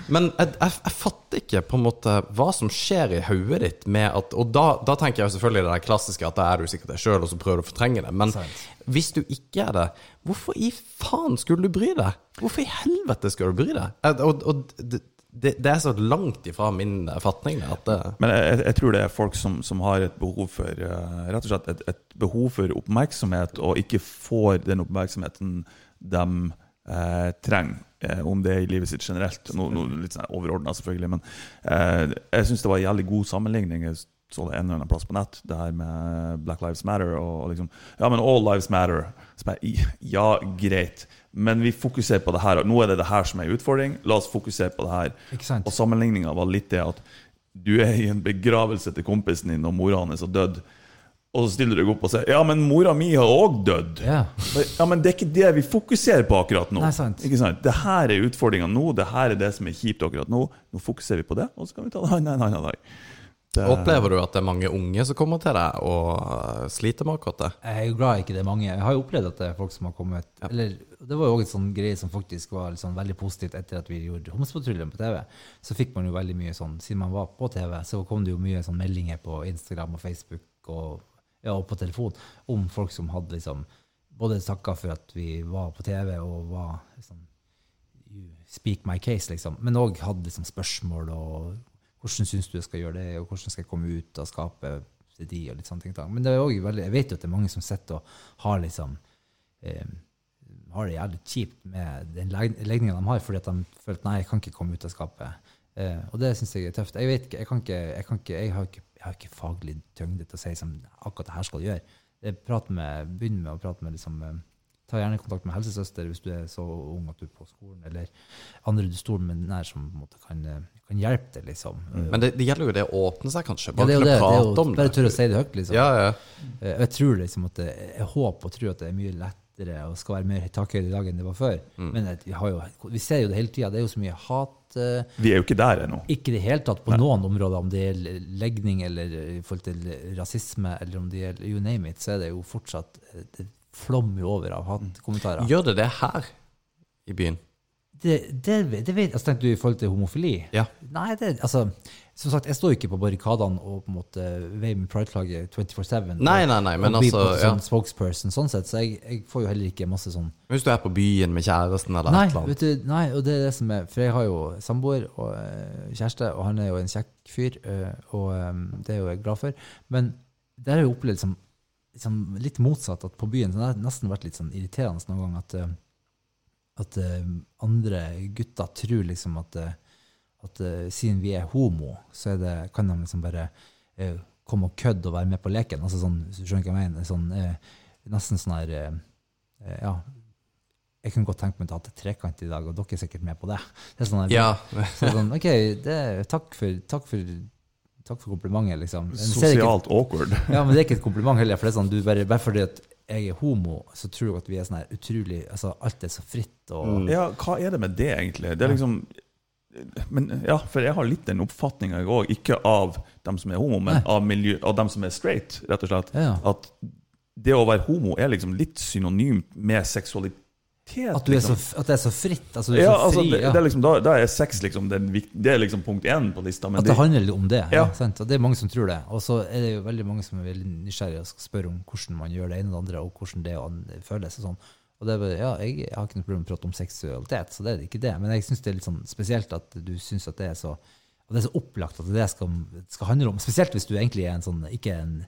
Men jeg, jeg, fatter ikke på en måte hva som skjer i hodet ditt med at Og da, da tenker jeg selvfølgelig det der klassiske at da er du sikkert deg sjøl, og så prøver du å fortrenge det. Men Sant. Hvis du ikke er det, hvorfor i faen skulle du bry deg? Hvorfor i helvete skal du bry deg? Eh, Og, og det, det, er så langt ifra min fatning at det Men jeg, jeg- tror det er folk som, som har et behov for eh, Rett og slett et, et behov for oppmerksomhet, og ikke får den oppmerksomheten de eh, trenger. Eh, om det er i livet sitt generelt. Noe, noe litt sånn overordna, selvfølgelig. Men eh, jeg syns det var en jævlig god sammenligning. Så det en eller annen plass på nett, det her med Black Lives Matter. Og, og liksom, ja, men all lives matter. Ja, greit. Men vi fokuserer på det her. Nå er det det her som er utfordring. La oss fokusere på det her. Og sammenligninga var litt det at du er i en begravelse til kompisen din, og mora hans har dødd. Og så stiller du deg opp og sier Ja, men mora mi har òg dødd. Ja. Ja, men det er ikke det vi fokuserer på akkurat nå. Nei, sant. Ikke sant? Det her er utfordringa nå, det her er det som er kjipt akkurat nå. Nå fokuserer vi på det, og så kan vi ta det en annen dag. Det, Opplever du at det er mange unge som kommer til deg og eh, sliter med akkurat det? Jeg er jo glad ikke det er mange. Jeg har jo opplevd at det er folk som har kommet Eller det var jo også en sånn greie som faktisk var sånn veldig positivt etter at vi gjorde Homsepatruljen på TV. Så fikk man jo veldig mye sånn Siden man var på TV, så kom det jo mye sånn meldinger på Instagram og Facebook og, ja, og på telefon om folk som hadde liksom både takka for at vi var på TV og var liksom Speak my case, liksom. Men òg hadde liksom spørsmål og hvordan syns du jeg skal gjøre det, og hvordan skal jeg komme ut og skape de og litt sånne ting. Men det er også veldig, jeg vet jo at det er mange som sitter og har liksom eh, har det jævlig kjipt med den legninga de har, fordi at de føler at nei, jeg kan ikke komme ut av skapet. Eh, og det syns jeg er tøft. Jeg vet ikke, jeg kan ikke, jeg kan ikke, jeg har ikke, jeg har ikke faglig tyngde til å si som akkurat det her skal gjøre. Begynn med å prate med liksom, eh, Ta gjerne kontakt med helsesøster hvis du er så ung at du er på skolen, eller andre du står med nær som på en måte kan, eh, kan hjelpe deg, liksom. Men det, det gjelder jo det å åpne seg, kanskje. Bare ja, det. det prate jo, om bare det. tørre å si det høyt, liksom. Ja, ja. Eh, Jeg tror liksom at det, jeg håper og tror at det er mye lettere og skal være mer takhøyde i dag enn det var før. Mm. Men vi, har jo, vi ser jo det hele tida. Det er jo så mye hat. eh, Vi er jo ikke der ennå. Ikke i det hele tatt på noen områder, om det gjelder legning eller i forhold til rasisme, eller om det gjelder you name it, så er det jo fortsatt eh, Det flommer jo over av hatkommentarer. Gjør det det her i byen? Det, det, det vet, altså, Tenkte du i forhold til homofili? Ja. Nei, det, altså, som sagt, jeg står jo ikke på barrikadene og på en måte veier med prideflagget 24-7. Nei, nei, nei, men og blir altså, på ja. sånn spokesperson, sånn sett, så jeg, jeg får jo heller ikke masse sånn Hvis du er på byen med kjæresten eller Nei, et eller annet. vet du, nei, og det er det som er For jeg har jo samboer og eh, kjæreste, og han er jo en kjekk fyr, eh, og eh, det er jo jeg glad for. Men der har jeg opplevd liksom, liksom litt motsatt, at på byen så det har nesten vært litt sånn irriterende noen gang at, eh, at eh, andre gutter tror liksom at, eh, at siden vi er homo, så er det, kan de liksom bare eh, komme og kødde og være med på leken. Altså sånn, hvis du skjønner hva jeg mener. Sånn, eh, nesten sånn her eh, Ja, jeg kunne godt tenkt meg å ha til trekant i dag, og dere er sikkert med på det. det er sånn her, Ja. [LAUGHS] så sånn, ok, det, takk, for, takk, for, takk for komplimentet, liksom. Men er ikke- Sosialt awkward. [LAUGHS] ja, men det er ikke et kompliment heller, for det er sånn, du bare, bare fordi at jeg er homo, så tror jeg at vi er sånn her utrolig altså Alt er så fritt og Ja, hva er det med det, egentlig? Det er liksom men ja, for jeg har litt den oppfatninga, jeg òg. Ikke av dem som er homo, men Nei. av, miljø, av dem som er straight, rett og slett. Ja. At det å være homo er liksom litt synonymt med seksualitet. At, du er så, liksom. at det er så fritt. Altså, du er ja, så altså, fri. det, ja. det er liksom, da, da er sex liksom det, er, Det er liksom punkt én på lista. Men At det handler om det. Ja. Og det er mange som tror det. Og så er det jo veldig mange som er veldig nysgjerrige og skal spørre om hvordan man gjør det ene og det andre, og hvordan det føles. og sånn. Og det er bare, ja, jeg, jeg har ikke noe problem med å prate om seksualitet, så det er ikke det. Men jeg syns det er litt sånn spesielt at du syns at det er så og det er så opplagt at det det skal, skal handle om. Spesielt hvis du egentlig er en sånn ikke en,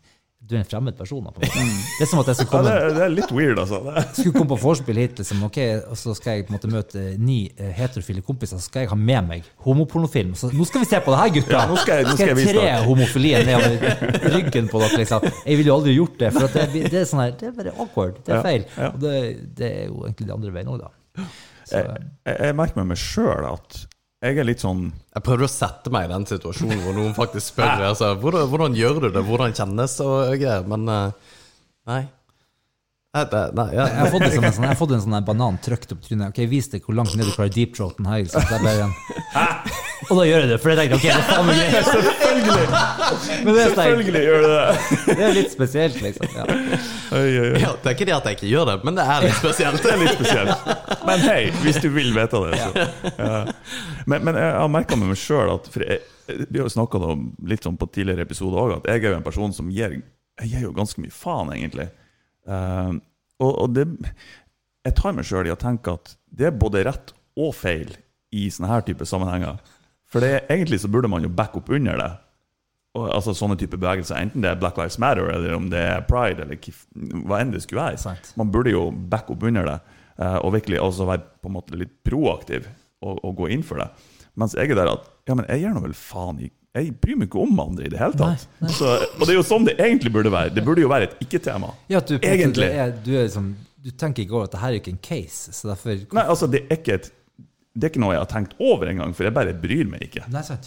du er en fremmed person. På en måte. Det er som at jeg skulle ja, komme, det, er- det er litt weird, altså. [LAUGHS] Skulle komme på vorspiel hit, liksom, ok, og så skal jeg på en måte møte ni eh, heterofile kompiser, så skal jeg ha med meg homopornofilm. Så nå skal vi se på det her, gutta! Ja, nå skal jeg- nå skal jeg vise tre homofilien homofilien nedover ryggen på dere. liksom. Jeg ville jo aldri gjort det, for det, det, er sånn her, det er bare awkward. Det er feil. Og det, det er jo egentlig det andre veien òg, da. Så, Jeg, jeg, jeg merker med meg sjøl at jeg er litt sånn Jeg prøvde å sette meg i den situasjonen hvor noen faktisk spør altså, hvordan, hvordan gjør du det, hvordan kjennes og greier, men eh, nei. Nei, ja. jeg har fått, en sånn, jeg har fått en sånn banan trykt opp trynet. Ok, Vis deg hvor langt ned du klarer deep throaten her. Liksom. Det er bare en. Og da gjør jeg det, for jeg tenker ok, det faen meg greit. Selvfølgelig! Men det er, sånn, Selvfølgelig gjør du det! det er litt spesielt, liksom. Ja. Oi, oi, oi. Ja, det er ikke det at jeg ikke gjør det, men det er litt spesielt. Det er litt spesielt. Men hei, hvis du vil vite det, så. Ja. Men, men jeg har merka med meg sjøl at for jeg, Vi har jo snakka litt sånn på tidligere episoder òg, at jeg er jo en person som gir Jeg gir jo ganske mye faen, egentlig. Eh, og, og det Jeg tar meg sjøl i å tenke at det er både rett og feil i sånne her type sammenhenger. For det, egentlig så burde man jo backe opp under det. Og, altså sånne type bevegelser, Enten det er Black Lives Matter, eller om det er pride, eller hva enn det skulle være. Sant. Man burde jo backe opp under det, eh, og virkelig altså være på en måte litt proaktiv og, og gå inn for det. Mens jeg er der at ja, men jeg gjør nå vel faen i Jeg bryr meg ikke om andre i det hele tatt. Nei, nei. Så, og det er jo sånn det egentlig burde være. Det burde jo være et ikke-tema. Ja, du, Egentlig. Er, du, er liksom, du tenker ikke over at det her er ikke en case, så derfor Nei, altså, det er ikke et det er ikke noe jeg har tenkt over engang, for jeg bare bryr meg ikke. Nei, sant.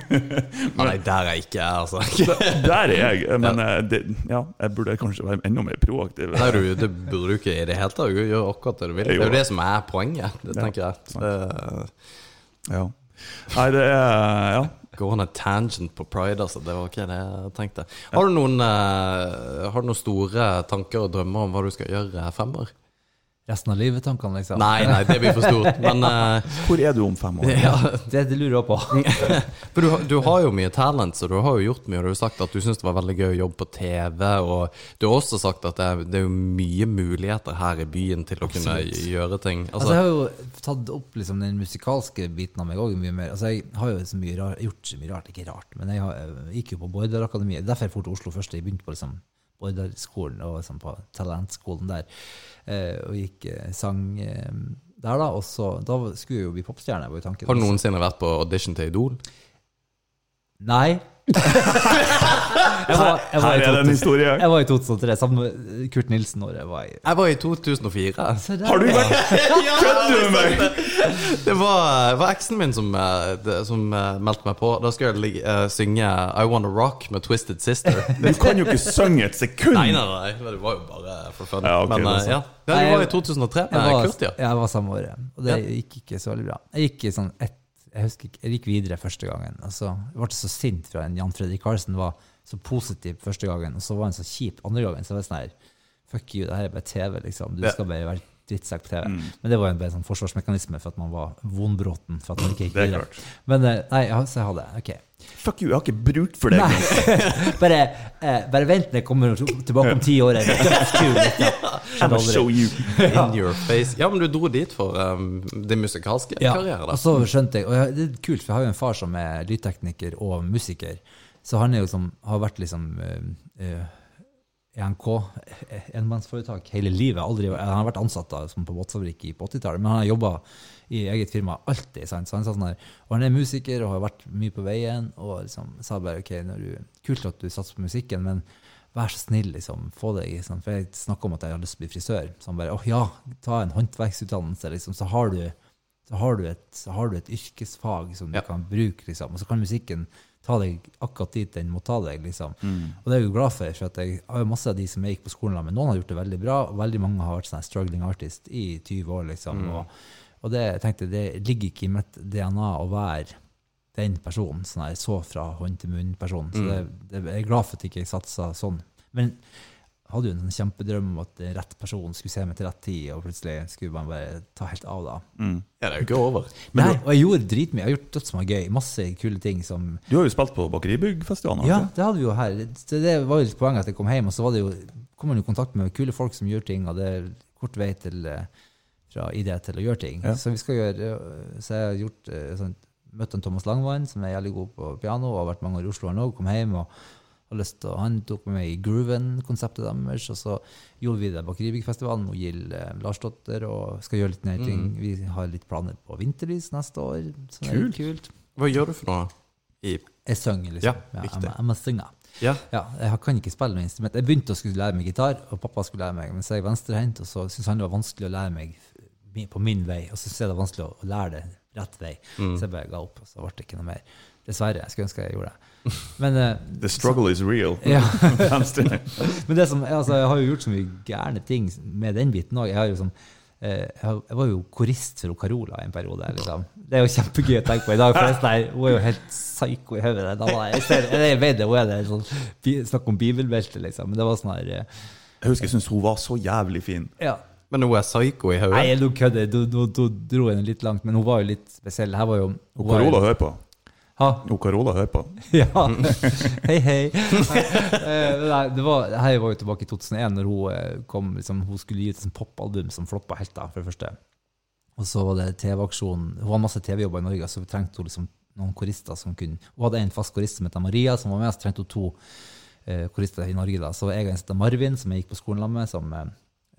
[LAUGHS] Nei, der er jeg ikke jeg, altså. Der er jeg, [LAUGHS] men ja. det, ja, jeg burde kanskje være enda mer proaktiv. Nei, du, det burde du ikke i det hele tatt Gjør akkurat det du vil. Det er jo det som er poenget, det tenker jeg. Det, Ja. Nei, det er Ja. Gå on a tangent på pride, altså. Det var ikke det jeg tenkte. Har du noen, eh, har du noen store tanker og drømmer om hva du skal gjøre fremover? Resten av livet-tankene, liksom. Nei, nei, det blir for stort. Men uh, [LAUGHS] Hvor er du om fem år? ja, Det, det lurer jeg på. [LAUGHS] For du, har- du har jo mye talent, så du har jo gjort mye. Og du har sagt at du syns det var veldig gøy å jobbe på TV. Og du har også sagt at det er, det er jo mye muligheter her i byen til å kunne gjøre ting. Altså, Altså, jeg har jo tatt opp liksom, den musikalske biten av meg òg mye mer. Altså, jeg har jo så mye rar, gjort så mye rart, ikke rart, men jeg, har, jeg gikk jo på Borderakademiet. Derfor jeg dro til Oslo først. Jeg begynte på liksom, Borderskolen og liksom, på talentskolen der. Eh, og gikk eh, sang eh, der, da. Og så, da skulle jeg jo bli popstjerne. var jo tanken. har du noensinne vært på audition til Idol? Nei. Jeg, var, jeg, var Her er det en historie. jeg var i 2003 sammen med Kurt Nilsen. Når jeg var i Jeg var i 2004. Der, Har du vært [LAUGHS] Kødder du med meg?! Det var, var eksen min som, eh, som eh, meldte meg på. Da skulle jeg eh, synge I Wanna Rock med Twisted Sister. [LAUGHS] Du kan jo ikke synge et sekund! Nei, nei, nei, det var jo bare for fun. Ja, okay, Men det ja. ja, Nei, var i 2003 Jeg var, Kurt, ja. jeg var samme året, og det gikk ikke så veldig bra. Jeg gikk i sånn ett jeg husker ikke, jeg gikk videre første gangen. Altså, jeg ble så sint fra en Jan Fredrik Karlsen var så positiv første gangen, og så var han så kjip andre gangen. Så var det sånn her Fuck you, det her er bare TV, liksom. Du skal bare være drittsekk på TV. Mm. Men det var jo en sånn forsvarsmekanisme for at man var vondbråten. For at man ikke gikk Det er videre. klart. Men eh, nei, så jeg hadde Ok. Fuck you, jeg har ikke bruk for deg. [LAUGHS] Bare, eh, bare vent til jeg kommer tilbake om ti år. Er [LAUGHS] liksom. I'm show you. [LAUGHS] In your face. Ja, men du dro dit for um, det musikalske Ja, karriere, da. og så skjønte jeg, og jeg, det er kult, for jeg har jo en far som er lydtekniker og musiker, så han er jo som, har vært liksom uh, eh, ENK, eh, enmannsforetak, hele livet. Aldri, han har vært ansatt da, som på båtfabrikk på 80-tallet, men han har jobba i eget firma alltid. Sant? Så han sa sånn her, og han er musiker og har vært mye på veien, og liksom sa bare ok, du, kult at du satser på musikken, men vær så snill, liksom, få deg i sånn, For jeg snakka om at jeg har lyst til å bli frisør. Så han bare åh ja, ta en håndverksutdannelse, liksom, så har du så har du et, så har du et yrkesfag som du Ja. kan bruke, liksom. Og så kan musikken ta deg akkurat dit den må ta deg, liksom. Mm. Og det er jeg jo glad for, for jeg har jo masse av de som jeg gikk på skolen med, noen har gjort det veldig bra, og veldig mange har vært sånn struggling artist i 20 år, liksom. Og, og det, jeg tenkte, det ligger ikke i mitt DNA å være den personen, sånn jeg så fra hånd til munn-personen. Så det, det, jeg er glad for at jeg ikke satsa sånn. Men hadde jo en sånn kjempedrøm om at rett person skulle se meg til rett tid, og plutselig skulle man bare ta helt av da. Mm. Ja, det er jo ikke over. Nei, og jeg gjorde dritmye. Jeg har gjort dødsmange gøy. Masse kule ting som Du har jo spilt på Bakeribyggfestivalen. Ja, det hadde vi jo her. Det, det var jo litt poenget at jeg kom hjem, og så var det jo, kom man i kontakt med kule folk som gjør ting, og det er kort vei til, eh, fra idé til å gjøre ting. Ja. Så vi skal gjøre, eh, så jeg har gjort eh, sånn, møtt en Thomas Langvann, som er jævlig god på piano, og har vært mange år i Oslo han òg, kom hjem og å- han tok med meg i Grooven-konseptet deres, og så gjorde vi det Bakeribyggfestivalen, og Gild eh, Larsdotter, og skal gjøre litt mer ting. Vi har litt planer på Vinterlys neste år, er kult. Hva gjør du for noe? I Jeg synger, liksom. Ja, jeg, riktig. må- jeg må synge. Ja. Ja, jeg kan ikke spille noe instrument. Jeg begynte å skulle lære meg gitar, og pappa skulle lære meg, men så er jeg venstrehendt, og så syntes han det var vanskelig å lære meg på min vei, og så synes jeg det var vanskelig å, lære det rett vei. Så jeg bare ga opp, og så ble det ikke noe mer. Dessverre. Jeg skulle ønske jeg gjorde det. Men, eh, [LAUGHS] The struggle is real. ja. [LAUGHS] [LAUGHS] Men det som, altså, jeg har jo gjort så mye gærne ting med den biten òg. Jeg, har sånn, eh, jeg var jo korist for Carola en periode. Liksom. Det er jo kjempegøy å tenke på i dag. For det er sånn Hun er jo helt psyko i hodet. Jeg vet det, hun er det, sånn, snakk om bibelbelte, liksom. Men det var sånn her eh, Jeg husker jeg syntes hun var så jævlig fin. ja. Men hun er psyko i hodet. Nei, nå kødder. Du, du, du dro henne litt langt, men hun var jo litt spesiell. Her var jo hun Carola hører på. Ha? Carola hører på. [LAUGHS] Ja. Hei, hei. Eh, Nei, det var, hei var jo tilbake i 2001, når hun eh, kom, liksom, hun skulle gi ut et popalbum som floppa helt, da, for det første. Og så var det TV-aksjonen. Hun hadde masse TV-jobber i Norge, så vi trengte hun liksom noen korister som kunne Hun hadde en fast korist som het Maria, som var med, så trengte hun to uh, korister i Norge. da. Så var jeg en som het Marvin, som jeg gikk på skolen med, som uh,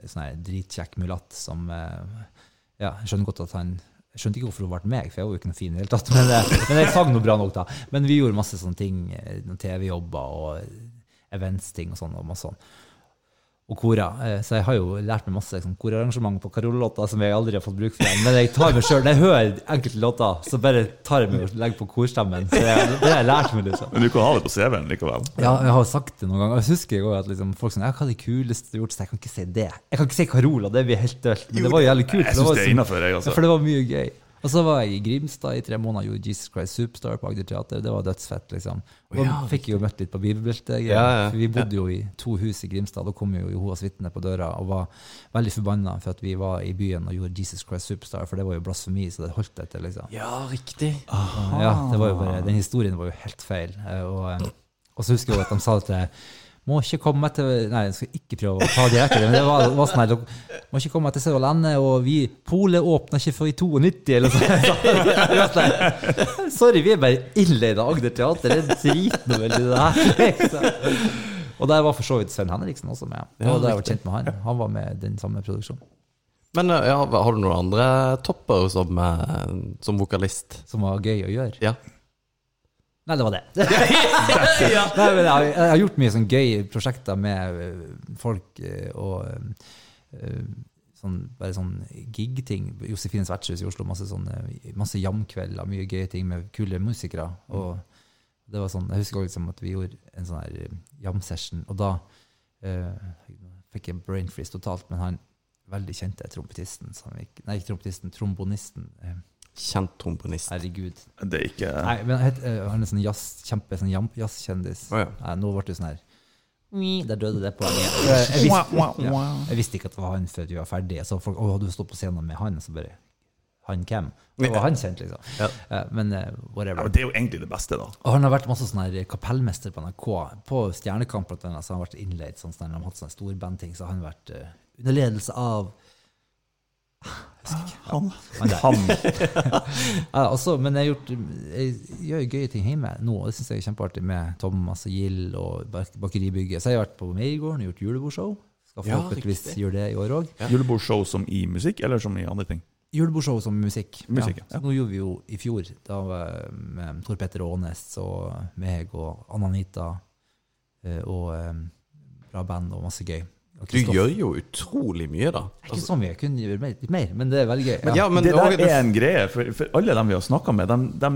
sånn dritkjekk mulatt som uh, Ja, jeg skjønner godt at han jeg skjønte ikke hvorfor hun ble meg, for jeg var jo ikke noe fin i det hele tatt. Men, eh, men jeg sang noe bra nok, da. Men vi gjorde masse sånne ting, eh, TV-jobber og events-ting og sånn. Og masse sånn. Og korer. Eh, Så jeg har jo lært meg masse liksom, korarrangement på Carola-låter som jeg aldri har fått bruk for. Men jeg tar meg selv, når jeg hører enkelte låter, så bare tar jeg meg og legger på korstemmen. Så jeg, det har jeg lært meg, liksom. Men du kan ha det på CV-en likevel. Ja, jeg har sagt det noen ganger. Jeg husker jeg at liksom, folk sier ja, hva er det kuleste du har gjort? Så jeg kan ikke si det. Jeg kan ikke si Carola, det blir helt dølt. Men det var jo jævlig kult. Jeg syns det er sånn- innafor, jeg, altså. for det var mye gøy. Og så var jeg i Grimstad i tre måneder, gjorde Jesus Christ Superstar på Agder Teater. Det var dødsfett, liksom. Og da fikk jeg jo møtt litt på bibelbeltet. Ja, ja. For vi bodde jo i to hus i Grimstad. Da kom jo Jehovas vitne på døra og var veldig forbanna for at vi var i byen og gjorde Jesus Christ Superstar, for det var jo blasfemi, så det holdt etter, liksom. Ja, riktig. Ja, det var jo bare, Den historien var jo helt feil. Eh, Og, eh, og så husker jeg jo at de sa at jeg må ikke komme til Nei, jeg skal ikke prøve å ta direkte, men det var, var sånn her Må ikke komme til Sørlandet, og vi Polet åpner ikke før i 92, eller [LAUGHS] noe sånt. Sorry, vi er bare ille i dag Agder Teater. Det er dritnoe veldig det her. liksom. Og der var for så vidt Sven Henriksen også med. Og da jeg var kjent med han. Han var med den samme produksjonen. Men eh, ja, har du noen andre topper som, eh, som vokalist? Som var gøy å gjøre. Ja. Nei, det var det. [LAUGHS] Nei, men jeg, jeg har gjort mye sånn gøy prosjekter med øh, folk øh, og øh, sånn, bare sånn gig-ting. Josefines vertshus i Oslo. Masse, sånne, masse jamkvelder, mye gøye ting med kule musikere. Og det var sånn, jeg husker liksom at vi gjorde en sånn her jam-session, og da øh, fikk jeg brain freeze totalt, men han veldig kjente trompetisten, som gikk- nei, trompetisten, trombonisten, øh, Kjent trombonist. herregud. Det er ikke Nei, men han het- eh, han er sånn jazz, kjempe sånn jazzkjendis. Oh, ja. Nei, nå ble det sånn her «Ui», Der døde det poenget. [LAUGHS] Jeg, jeg, visste, ja, jeg visste ikke at det var han før vi var ferdige. Så folk, å, du stått på scenen med han? Så bare Han hvem? Det var han kjent, liksom. Ja. Eh, Men whatever. ja, men Det er jo egentlig det beste, da. Og han har vært masse sånn her kapellmester på NRK. På Stjernekamp blant annet, så har han vært innleid sånn, sånn, de har hatt sånne storbandting, så har han vært uh, under ledelse av Han. han. Han. [LAUGHS] Ja, også, men jeg, har gjort, jeg gjør gøye ting hjemme nå, og det syns jeg er kjempeartig med Thomas og Gild og bak- Bakeribygget. Så jeg har vært på Meiergården og gjort julebordshow. Skal forhåpentligvis ja, gjøre det i år òg. Julebordshow som i musikk, eller som i andre ting? Julebordshow som musikk. Musikk, ja. ja. Så nå gjorde vi jo i fjor, da med Tor Petter Aanes og meg og Anna-Anita eh, og eh, bra band og masse gøy. Du gjør jo utrolig mye, da. Det er Ikke sånn vi kunne gjøre mer, litt mer, men det er veldig gøy. Men, ja, men, det der er en greie, for, for alle dem vi har snakka med, de, de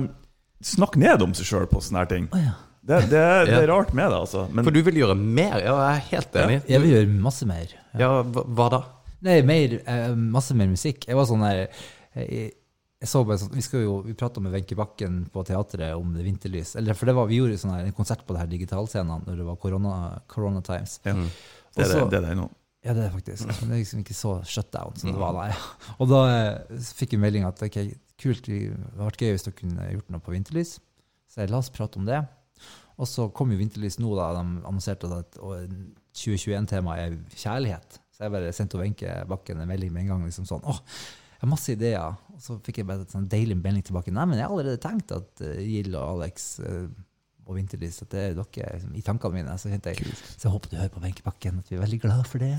snakker ned om seg sjøl på sånne her ting. Oh, ja. Det, det, er- det er rart med det, altså. Men For du vil gjøre mer? Ja, jeg er helt enig. Jeg vil gjøre masse mer. Ja, hva, hva da? Nei, mer, eh, masse mer musikk. Jeg var sånn der jeg, jeg så bare sånn, Vi skal jo, vi prata med Wenche Bakken på teatret om det vinterlys. Eller, for det var, Vi gjorde sånn her, en konsert på det her digitalscenen når det var corona, corona times. ja, Mm. Det er det, Også- det er nå. Ja, det er faktisk. Men det er liksom ikke så shutdown som det var da. Og da eh, fikk jeg melding at ok, kult, det hadde vært gøy hvis dere kunne gjort noe på vinterlys. Så jeg la oss prate om det. Og så kom jo vinterlys nå, da. De annonserte at 2021-temaet er kjærlighet. Så jeg bare sendte Wenche Bakken en melding med en gang. liksom sånn, åh, jeg har masse ideer. Og så fikk jeg bare et sånn deilig melding tilbake. Nei, men jeg har allerede tenkt at uh, Gild og Alex uh, og Vinterlys, at det er dere liksom, i tankene mine. Så kjente jeg, så jeg håper du hører på Wenche Bakken, at vi er veldig glad for det.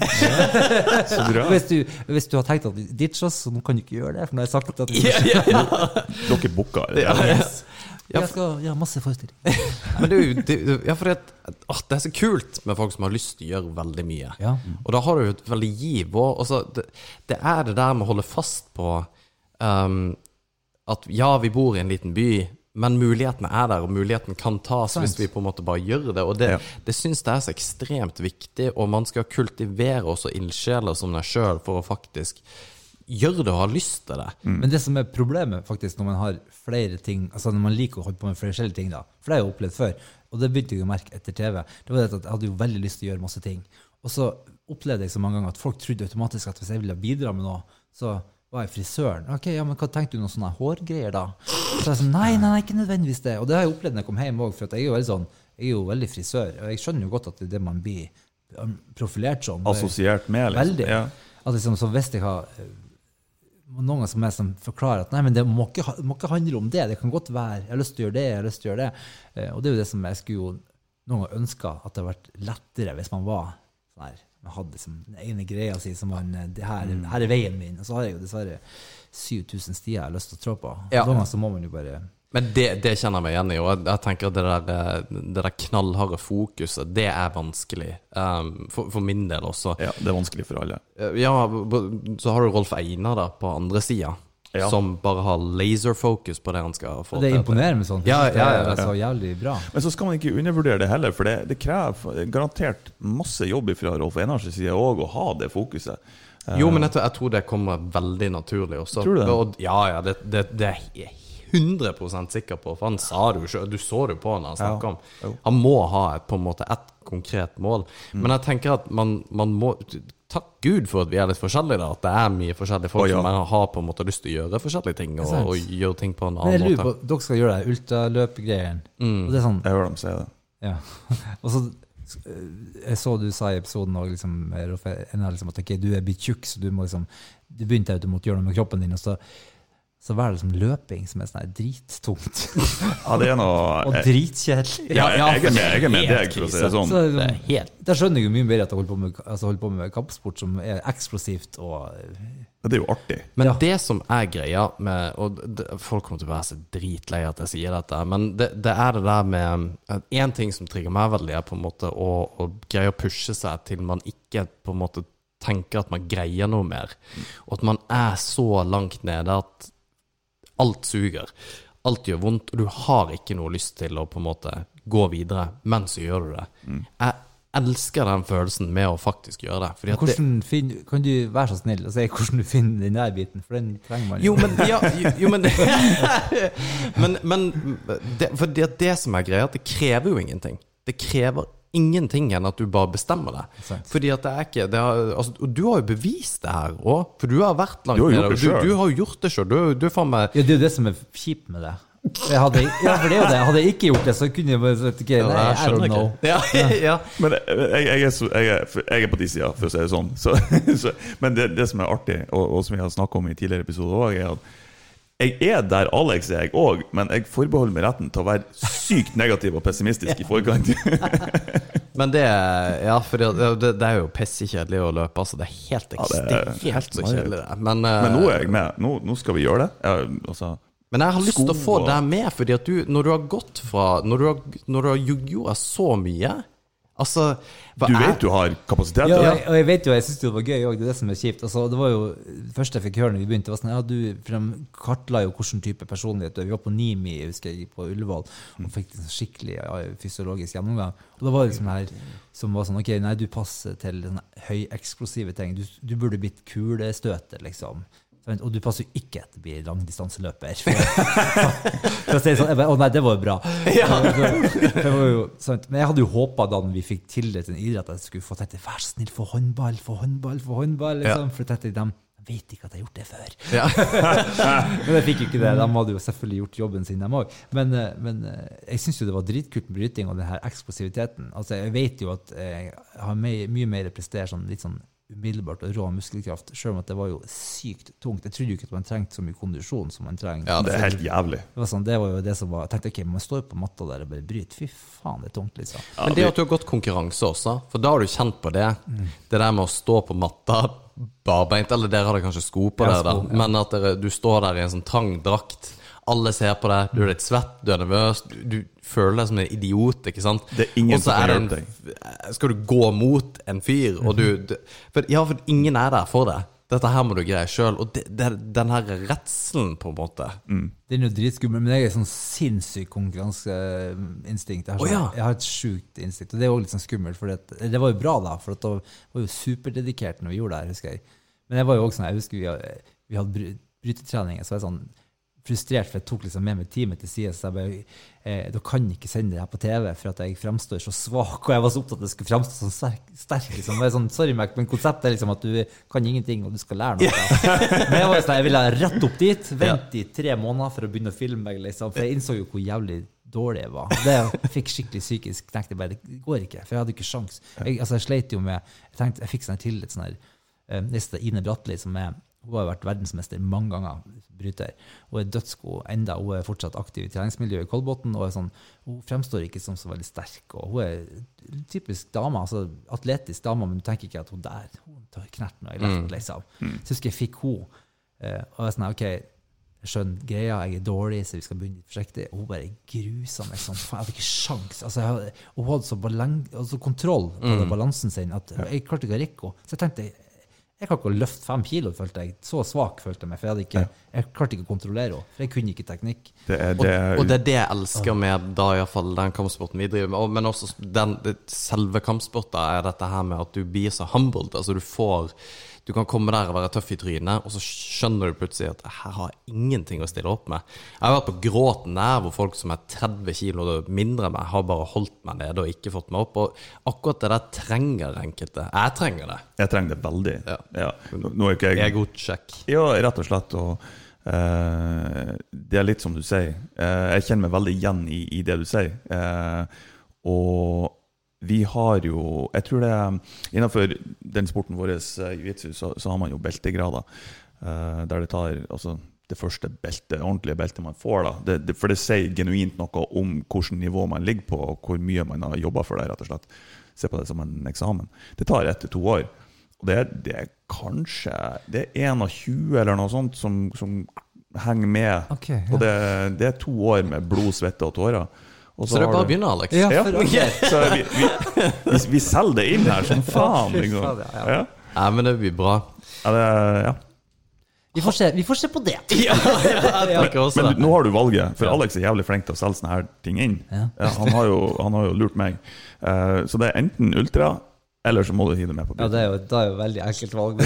Så bra. Hvis du, hvis du har tenkt at ditch oss, så nå kan du ikke gjøre det. For nå har jeg sagt at Ja, ja, ja. Dere booka. Ja, eller? ja. Ja, jeg skal ja, masse forestillinger. [LAUGHS] Men det er jo det, ja, for det, å, det er så kult med folk som har lyst til å gjøre veldig mye. Ja. Og da har du jo et veldig giv. Og altså, det, det er det der med å holde fast på um, at ja, vi bor i en liten by, men mulighetene er der, og muligheten kan tas Sant. hvis vi på en måte bare gjør det. Og det, Ja. det syns jeg er så ekstremt viktig, og man skal kultivere også ildsjeler som deg sjøl for å faktisk gjøre det og ha lyst til det. Men det som er problemet faktisk når man har flere ting, altså når man liker å holde på med forskjellige ting, da, for det har jeg opplevd før, og det begynte jeg å merke etter TV, det var det at jeg hadde jo veldig lyst til å gjøre masse ting. Og så opplevde jeg så mange ganger at folk trodde automatisk at hvis jeg ville bidra med noe, så var jeg frisøren. Ok, ja, men hva tenkte du noen sånne hårgreier da? Så jeg sånn, nei, nei, nei, ikke nødvendigvis det. Og det har jeg opplevd når jeg kom hjem også, for jeg er jo veldig sånn, jeg er jo veldig frisør, og jeg skjønner jo godt at det er det man blir um, profilert som. Assosiert med, liksom. Veldig. Ja. At liksom, så hvis jeg har eh, noen som jeg som forklarer at nei, men det må ikke, må ikke handle om det. Det kan godt være jeg har lyst til å gjøre det, jeg har lyst til å gjøre det. Eh, og det er jo det som jeg skulle jo noen ganger ønska at det hadde vært lettere hvis man var sånn her. Man hadde liksom den ene greia si som man eh, det her, her er veien min. Og så har jeg jo dessverre 7000 stier jeg har lyst til å trå på. Ja. Noen ganger så må man jo bare Men det, det kjenner jeg meg igjen i, og jeg, jeg tenker at det der, eh, det der knallharde fokuset, det er vanskelig. Um, for, for min del også. Ja, det er vanskelig for alle. Eh, Ja, så har du Rolf Einar da, på andre sida, Ja. som bare har laserfokus på det han skal få Det imponerer meg med sånn. Ja, ja, ja, Det er så jævlig bra. Men så skal man ikke undervurdere det heller, for det, det krever garantert masse jobb fra Rolf Einars side òg å ha det fokuset. Jo, men jeg, tror- jeg tror det kommer veldig naturlig også. Tror du det? Og, ja, ja, det, det, det er jeg 100 sikker på, for han sa det jo sjøl. Du så det jo på han han snakka om. Mm. Han må ha et, på en måte et konkret mål. Men jeg tenker at man, man må Takk Gud for at vi er litt forskjellige, da. At det er mye forskjellige folk oh, ja. som har på en måte lyst til å gjøre forskjellige ting, og, og gjøre ting på en annen måte. på, dere skal gjøre det ultraløpgreiene. Og det er sånn, Jeg hører dem si det. ja. [LAUGHS] Og så eh, jeg så du sa i episoden og liksom, liksom, at okay, du er blitt tjukk, så du må liksom Du begynte at du måtte gjøre noe med kroppen din, og så, så var det liksom løping som er sånn drittungt. [LAUGHS] Ja, det er noe og dritkjedelig. ja, jeg, jeg med, jeg er med deg, for å si det sånn. Så, Det er helt Da skjønner jeg jo mye bedre at jeg holder på med, altså, holder på med kampsport som er eksplosivt og Det er jo artig. Men Ja. det som er greia med Og folk kommer til å være så dritlei at jeg sier dette, men det, det er det der med Én ting som trigger meg veldig, er på en måte å, å greie å pushe seg til man ikke på en måte tenker at man greier noe mer. Og at man er så langt nede at alt suger. Alt gjør vondt, og du har ikke noe lyst til å på en måte gå videre, men så gjør du det. Jeg elsker den følelsen med å faktisk gjøre det. Fordi at det, hvordan Kan du være så snill og si hvordan du finner den der biten, for den trenger man Jo, men ja, jo, jo, men, [LAUGHS] men, men det, For det, det som er greia, at det krever jo ingenting. Det krever ingenting enn at du bare bestemmer deg. Fordi at det er ikke det har, altså, Og du har jo bevist det her òg, for du har vært langt Du nede, Du, du har jo gjort det sjøl. Du, du er faen meg Ja, det er jo det som er kjipt med det. Jeg hadde, ja, for det er jo det. Hadde jeg ikke gjort det, så kunne jeg bare sagt okay, nei, jeg I don't skjønner know. Ja, ja. [LAUGHS] Men jeg, jeg, er, så, jeg, er, jeg er på de sida, for å si det sånn. [LAUGHS] Så, så, men det, det som er artig, og, og som vi har snakka om i tidligere episoder òg, er at jeg er der Alex er, jeg òg, men jeg forbeholder meg retten til å være sykt negativ og pessimistisk i forkant. [LAUGHS] Men det Ja, det, det, det er jo pissekjedelig å løpe. Altså, det er helt, Ja, er ekstremt helt kjedelig. Men, uh, Men nå er jeg med. Nå, nå skal vi gjøre det. Jeg, altså, Men jeg har lyst til å få deg med, fordi at du, når du har gått fra Når du har, når du har så mye Altså du vet vet du har kapasitet Ja, til og det. jeg, og jeg vet jo, jeg syns det var gøy òg, det er det som er kjipt. Altså, det var jo det første jeg fikk høre når vi begynte, var sånn ja, du, for de kartla jo hvilken type personlighet du er. Vi var på Nimi jeg husker jeg, på Ullevål og fikk en sånn skikkelig ja, fysiologisk gjennomgang. Og da var det liksom her som var sånn Ok, nei, du passer til høyeksplosive ting. Du, du burde blitt kulestøter, liksom. Og du passer jo ikke etter å bli langdistanseløper. [LAUGHS] For, å si sånn, jeg bare, Å nei, det var jo bra. Ja. jeg var jo? Men jeg hadde jo håpa da vi fikk tildelt en idrett, at jeg skulle få dette. Vær så snill, få håndball, få håndball, få håndball. Liksom. For tette de vet ikke at jeg har gjort det før. ja. [LAUGHS] Men jeg fikk jo ikke det. De hadde jo selvfølgelig gjort jobben sin, dem òg. Men, eh, men eh, jeg syns jo det var dritkult med bryting og den her eksplosiviteten. Altså, jeg vet jo at jeg har mye, mer prestert sånn litt sånn umiddelbart og rå muskelkraft, sjøl om at det var jo sykt tungt. Jeg trodde jo ikke at man trengte så mye kondisjon som man trenger. Ja, Det er helt jævlig. Det var, sånn, det var jo det som var Jeg tenkte ok, man står på matta der og bare bryter. Fy faen, det er tungt, liksom. Men det at du har gått konkurranse også, for da har du kjent på det. Det der med å stå på matta barbeint, eller dere hadde kanskje sko på Ja, dere, da, ja. men at dere, du står der i en sånn trang drakt. Alle ser på deg, du er litt svett, du er nervøs, du, du føler deg som en idiot. ikke sant? Det er ingen som kan er hjelpe en- Skal du gå mot en fyr, og du, du for, Ja, for ingen er der for deg. Dette her må du greie sjøl. Og det, det den her redselen, på en måte. Den er jo dritskummel, men jeg er sånn sinnssykt konkurranseinstinkt. Jeg har, sånn, ja. jeg har et sjukt instinkt, og det er òg litt sånn skummelt. For det, det var jo bra, da, for det da var jo superdedikert når vi gjorde det her, husker jeg. Men jeg var jo også sånn, jeg husker vi, hadde- vi hadde bry- brytetreninger, så var jeg sånn frustrert, for jeg tok liksom med meg teamet til side, så jeg bare eh, Da kan ikke sende det her på TV, for at jeg fremstår så svak, og jeg var så opptatt av at jeg skulle fremstå sånn sterk. sterk liksom. Jeg sånn, sorry, Mac, men konseptet er liksom at du kan ingenting, og du skal lære noe. Men jeg var sånn, jeg ville rett opp dit, vente i tre måneder for å begynne å filme meg, liksom, for jeg innså jo hvor jævlig dårlig jeg var. Det fikk skikkelig psykisk knekt. Bare, det går ikke, for jeg hadde ikke sjans. Jeg, altså, jeg sleit jo med Jeg tenkte, jeg fikk sånn til sånn her eh, Ine Bratli, som er hun har vært verdensmester mange ganger, bryter. Hun er dødsgod enda. Hun er fortsatt aktiv i treningsmiljøet i Kolbotn. og sånn, Hun fremstår ikke som så veldig sterk. og Hun er typisk dame, altså atletisk dame, men du tenker ikke at hun der hun tar knerten og er lett, liksom. Så jeg husker jeg fikk hun, eh, og jeg er sånn, ok, jeg skjønner greia, jeg er dårlig, så vi skal begynne forsiktig. Og hun bare grusa meg sånn. Faen, jeg hadde ikke sjans. Altså, jeg hadde, hun hadde så balang, altså kontroll på Mm. balansen sin at jeg klarte ikke å rekke henne. Så jeg tenkte jeg kan ikke løfte fem kilo, følte jeg. Så svak følte jeg meg. For jeg, hadde ikke, jeg klarte ikke å kontrollere henne. For jeg kunne ikke teknikk. Det er, Og, det er, og det er det jeg elsker med da i hvert fall den kampsporten vi driver med. Men også den, selve kampsporten er dette her med at du blir så humbled. Altså du får Du kan komme der og være tøff i trynet, og så skjønner du plutselig at her har jeg ingenting å stille opp med. Jeg har vært på gråten der hvor folk som er 30 kilo mindre enn meg, har bare holdt meg nede og ikke fått meg opp. Og akkurat det der trenger enkelte. Jeg trenger det. jeg trenger det veldig. Ja. Ja. Nå, er ikke jeg Ego-check. Ja, rett og slett. Og Uh, det er litt som du sier. Uh, jeg kjenner meg veldig igjen i, i det du sier. Uh, og vi har jo Jeg tror det Innenfor den sporten vår, eh, jiu-jitsu, så, så har man jo beltegrader. Uh, der det tar altså, det første beltet, ordentlige beltet man får. det, det, For det sier genuint noe om hvilket nivå man ligger på, og hvor mye man har jobba for det. rett og slett Se på det som en eksamen. Det tar ett til to år. Og det, det er kanskje Det er 21 eller noe sånt som, som henger med. Okay, ja. Og det, det er to år med blod, svette og tårer. Og Så det er bare å begynne, Alex. Ja, Ja, Okay. så vi, vi, vi, vi [LAUGHS] selger det inn her som faen. Liksom. ja, Ja. Men det blir bra. Ja, det, ja. Vi får se, vi får se på det. [LAUGHS] Ja, jeg også Men det. nå har du valget, for Alex er jævlig flink til å selge sånne her ting inn. Ja. Ja, han, har jo, han har jo lurt meg. Uh, så det er enten Ultra, eller så må du hive det med på bilen. Ja, det er jo, det er jo veldig enkelt valg.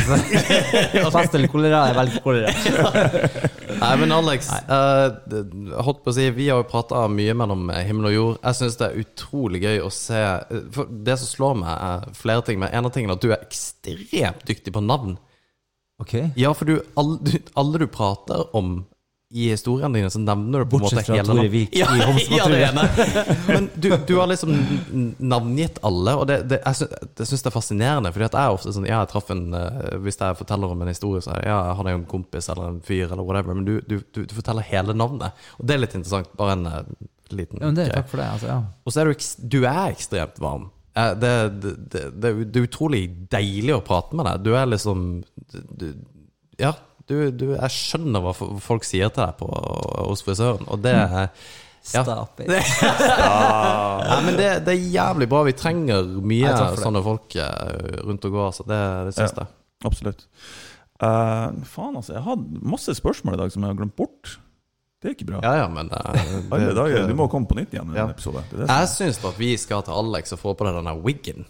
Pest [LAUGHS] eller kolera, jeg velger kolera. [LAUGHS] Nei, men Alex, eh, det- holdt på å si, vi har jo prata mye mellom himmel og jord. Jeg syns det er utrolig gøy å se For det som slår meg, er flere ting. Men en av tingene er at du er ekstremt dyktig på navn. Ok. Ja, for du, alle, du, alle du prater om i historiene dine, så nevner du på en måte hele Bortsett fra Tore Vik ja, i [LAUGHS] Homse ja. Men du, du har liksom navngitt alle, og det, det, jeg syns, det syns det er fascinerende. Fordi at jeg er ofte sånn Ja, jeg traff en eh, Hvis jeg forteller om en historie, så er det ja, jeg hadde en kompis eller en fyr eller whatever, men du, du, du, forteller hele navnet. Og det er litt interessant. Bare en eh, liten Ja, det, takk for det. Altså, ja. Og så er du, du er ekstremt varm. Eh, Det, det, det, det, det er utrolig deilig å prate med deg. Du er liksom du, Ja, du, du, jeg skjønner hva folk sier til deg på, hos frisøren, og det er ja. Stop it. [LAUGHS] ja, men det, det er jævlig bra. Vi trenger mye sånne folk eh, rundt og gå. altså. det, det syns Ja. jeg. Absolutt. Uh, faen, altså. Jeg hadde masse spørsmål i dag som jeg har glemt bort. Det er ikke bra. Ja, ja, men uh, Du må komme på nytt igjen med Ja. en episode. Det er det Jeg syns at vi skal til Alex og få på deg denne wiggen.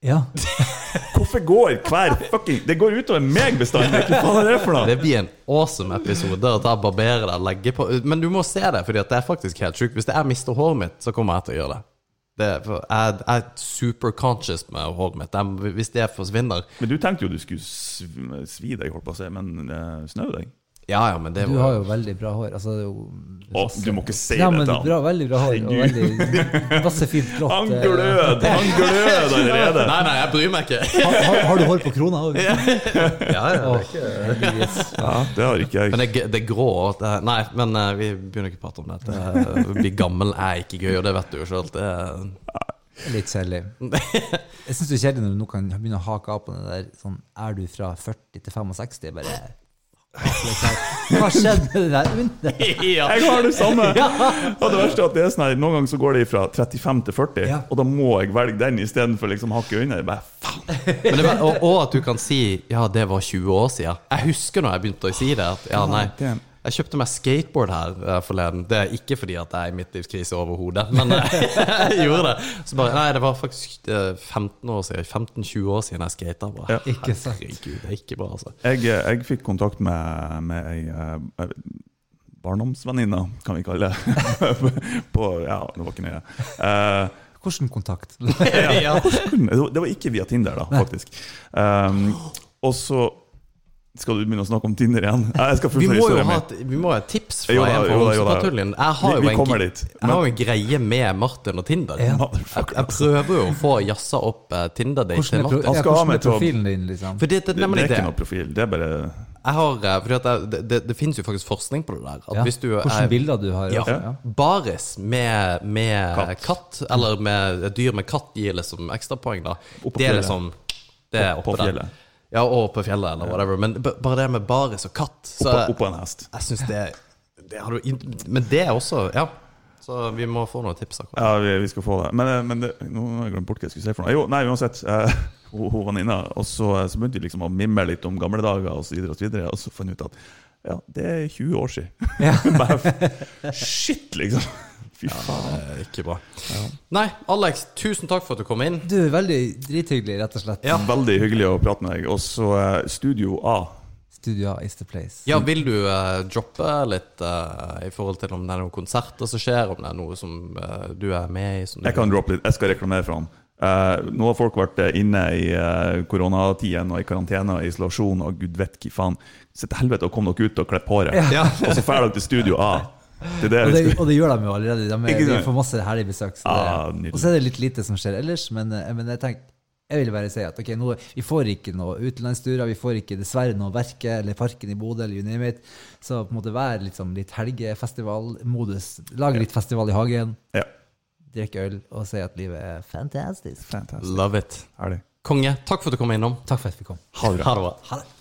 Ja. [LAUGHS] Hvorfor går hver fucking Det går utover meg bestandig! Hva faen er det for noe? Det blir en awesome episode å ta barbere deg og legge på Men du må se det, for det er faktisk helt sjukt. Hvis jeg mister håret mitt, så kommer jeg til å gjøre det. det er, for jeg, jeg er super conscious med håret mitt. Jeg, hvis det forsvinner Men du tenkte jo du skulle sv- svi deg, holdt på å si, men uh, snø deg? Ja, ja, men det Du var har jo veldig bra hår. Altså, det er jo Å, du må ikke si ja, det men bra, veldig bra hår. Og veldig, masse fint [LAUGHS] blått. Han eh, glød! Han glød [LAUGHS] allerede! Nei, nei, jeg bryr meg ikke. Har, har, har du hår på krona òg? [LAUGHS] Ja, ja, Åh, ikke... Ja, det har ikke jeg. Men det, det grå det, Nei, men eh, vi begynner ikke å prate om det. det. Å bli gammel er ikke gøy, og det vet du jo sjøl. Det er Litt kjedelig. Jeg syns det er kjedelig når du nå kan begynne å hake av på det der sånn Er du fra 40 til 65? Bare Hva skjedde med det der under? [LAUGHS] Jeg har det samme! Og det verste er at det er sånn her, Noen ganger så går det fra 35 til 40, Ja. og da må jeg velge den istedenfor liksom hakket under. Bare, faen. Men det var, og, og at du kan si Ja, det var 20 år siden. Jeg husker når jeg begynte å si det. At, ja, nei. Jeg kjøpte meg skateboard her eh, forleden. Det er ikke fordi at jeg er i midtlivskrise overhodet, men [LAUGHS] eh, [LAUGHS] jeg gjorde det. Så bare, Nei, det var faktisk eh, 15 år siden 15-20 år siden jeg skata. Ja. Ikke sant. Herregud, det er ikke bra, altså. Jeg, jeg fikk kontakt med, med ei eh, barndomsvenninne, kan vi kalle det. [LAUGHS] På, ja, det var ikke nøye. Uh, Hvilken kontakt? ja. det var ikke via Tinder, da, faktisk. Um, og så skal du begynne å snakke om Tinder igjen. Jeg skal Vi må jo ha vi må ha et tips fra Jo da, en fra. Homsepatruljen. Jeg har Vi- jo vi en, kommer gre- dit, jeg har jo en greie med Martin og Tinder. Ja. Jeg, jeg prøver jo å få jazza opp eh, Tinder-date Hvordan til Martin. Han ja, skal ha med er profilen din, liksom? Det, det, Det, det er ikke noe profil, det er bare Jeg har, eh, fordi at jeg, det, det, det finnes jo faktisk forskning på det der. At Ja. hvis du er bilder du har? ja, ja. baris med, med Katt. katt. eller med et dyr med katt, gir liksom ekstrapoeng, da. Det er liksom Det er oppe på der. Ja, og på fjellet, eller whatever. Men bare det med baris og katt så oppå, en hest. Jeg synes det det har du Men det er også Ja. Så vi må få noen tips. akkurat Ja, vi, vi skal få det. Men, eh, men det, nå har jeg glemt bort hva jeg skulle si for noe. Jo, nei, uansett. Eh, [LAUGHS] hun, venninna. Og så, så begynte vi liksom å mimre litt om gamle dager videre og så videre. Og så fant vi ut at ja, det er 20 år siden. [LAUGHS] [LAUGHS] Bare shit, liksom. Fy faen. Det er ikke bra. Nei, Alex, tusen takk for at du kom inn. Du er veldig drithyggelig, rett og slett. Ja. Veldig hyggelig å prate med deg. Og så uh, Studio A. Studio A is the place. Ja, Vil du uh, droppe litt uh, i forhold til om det er noen konserter som skjer, om det er noe som du er med i? Som du Jeg kan droppe litt. Jeg skal reklamere for han. Eh, nå har folk vært eh, inne i uh, koronatiden og i karantene og isolasjon og gud vet hva faen. Så til helvete og kom dere ut og klipp håret. Ja. og så drar dere til Studio A. Det det Og det, og det gjør de jo allerede. De, er, de får masse herlige besøk. Så Ah, og så er det litt lite som skjer ellers, men, men jeg tenkte jeg vil bare si at okay, nå, vi får ikke noe utenlandsturer, vi får ikke dessverre noe Verke eller Parken i Bodø eller you name it. Så på en måte vær liksom litt helgefestivalmodus. Lag litt festival i hagen, Ja. Drikke øl og si at livet er fantastisk. Fantastisk. Love it. Herlig. Konge, takk for at du kom innom. Takk for at vi kom. Ha det bra. Ha det.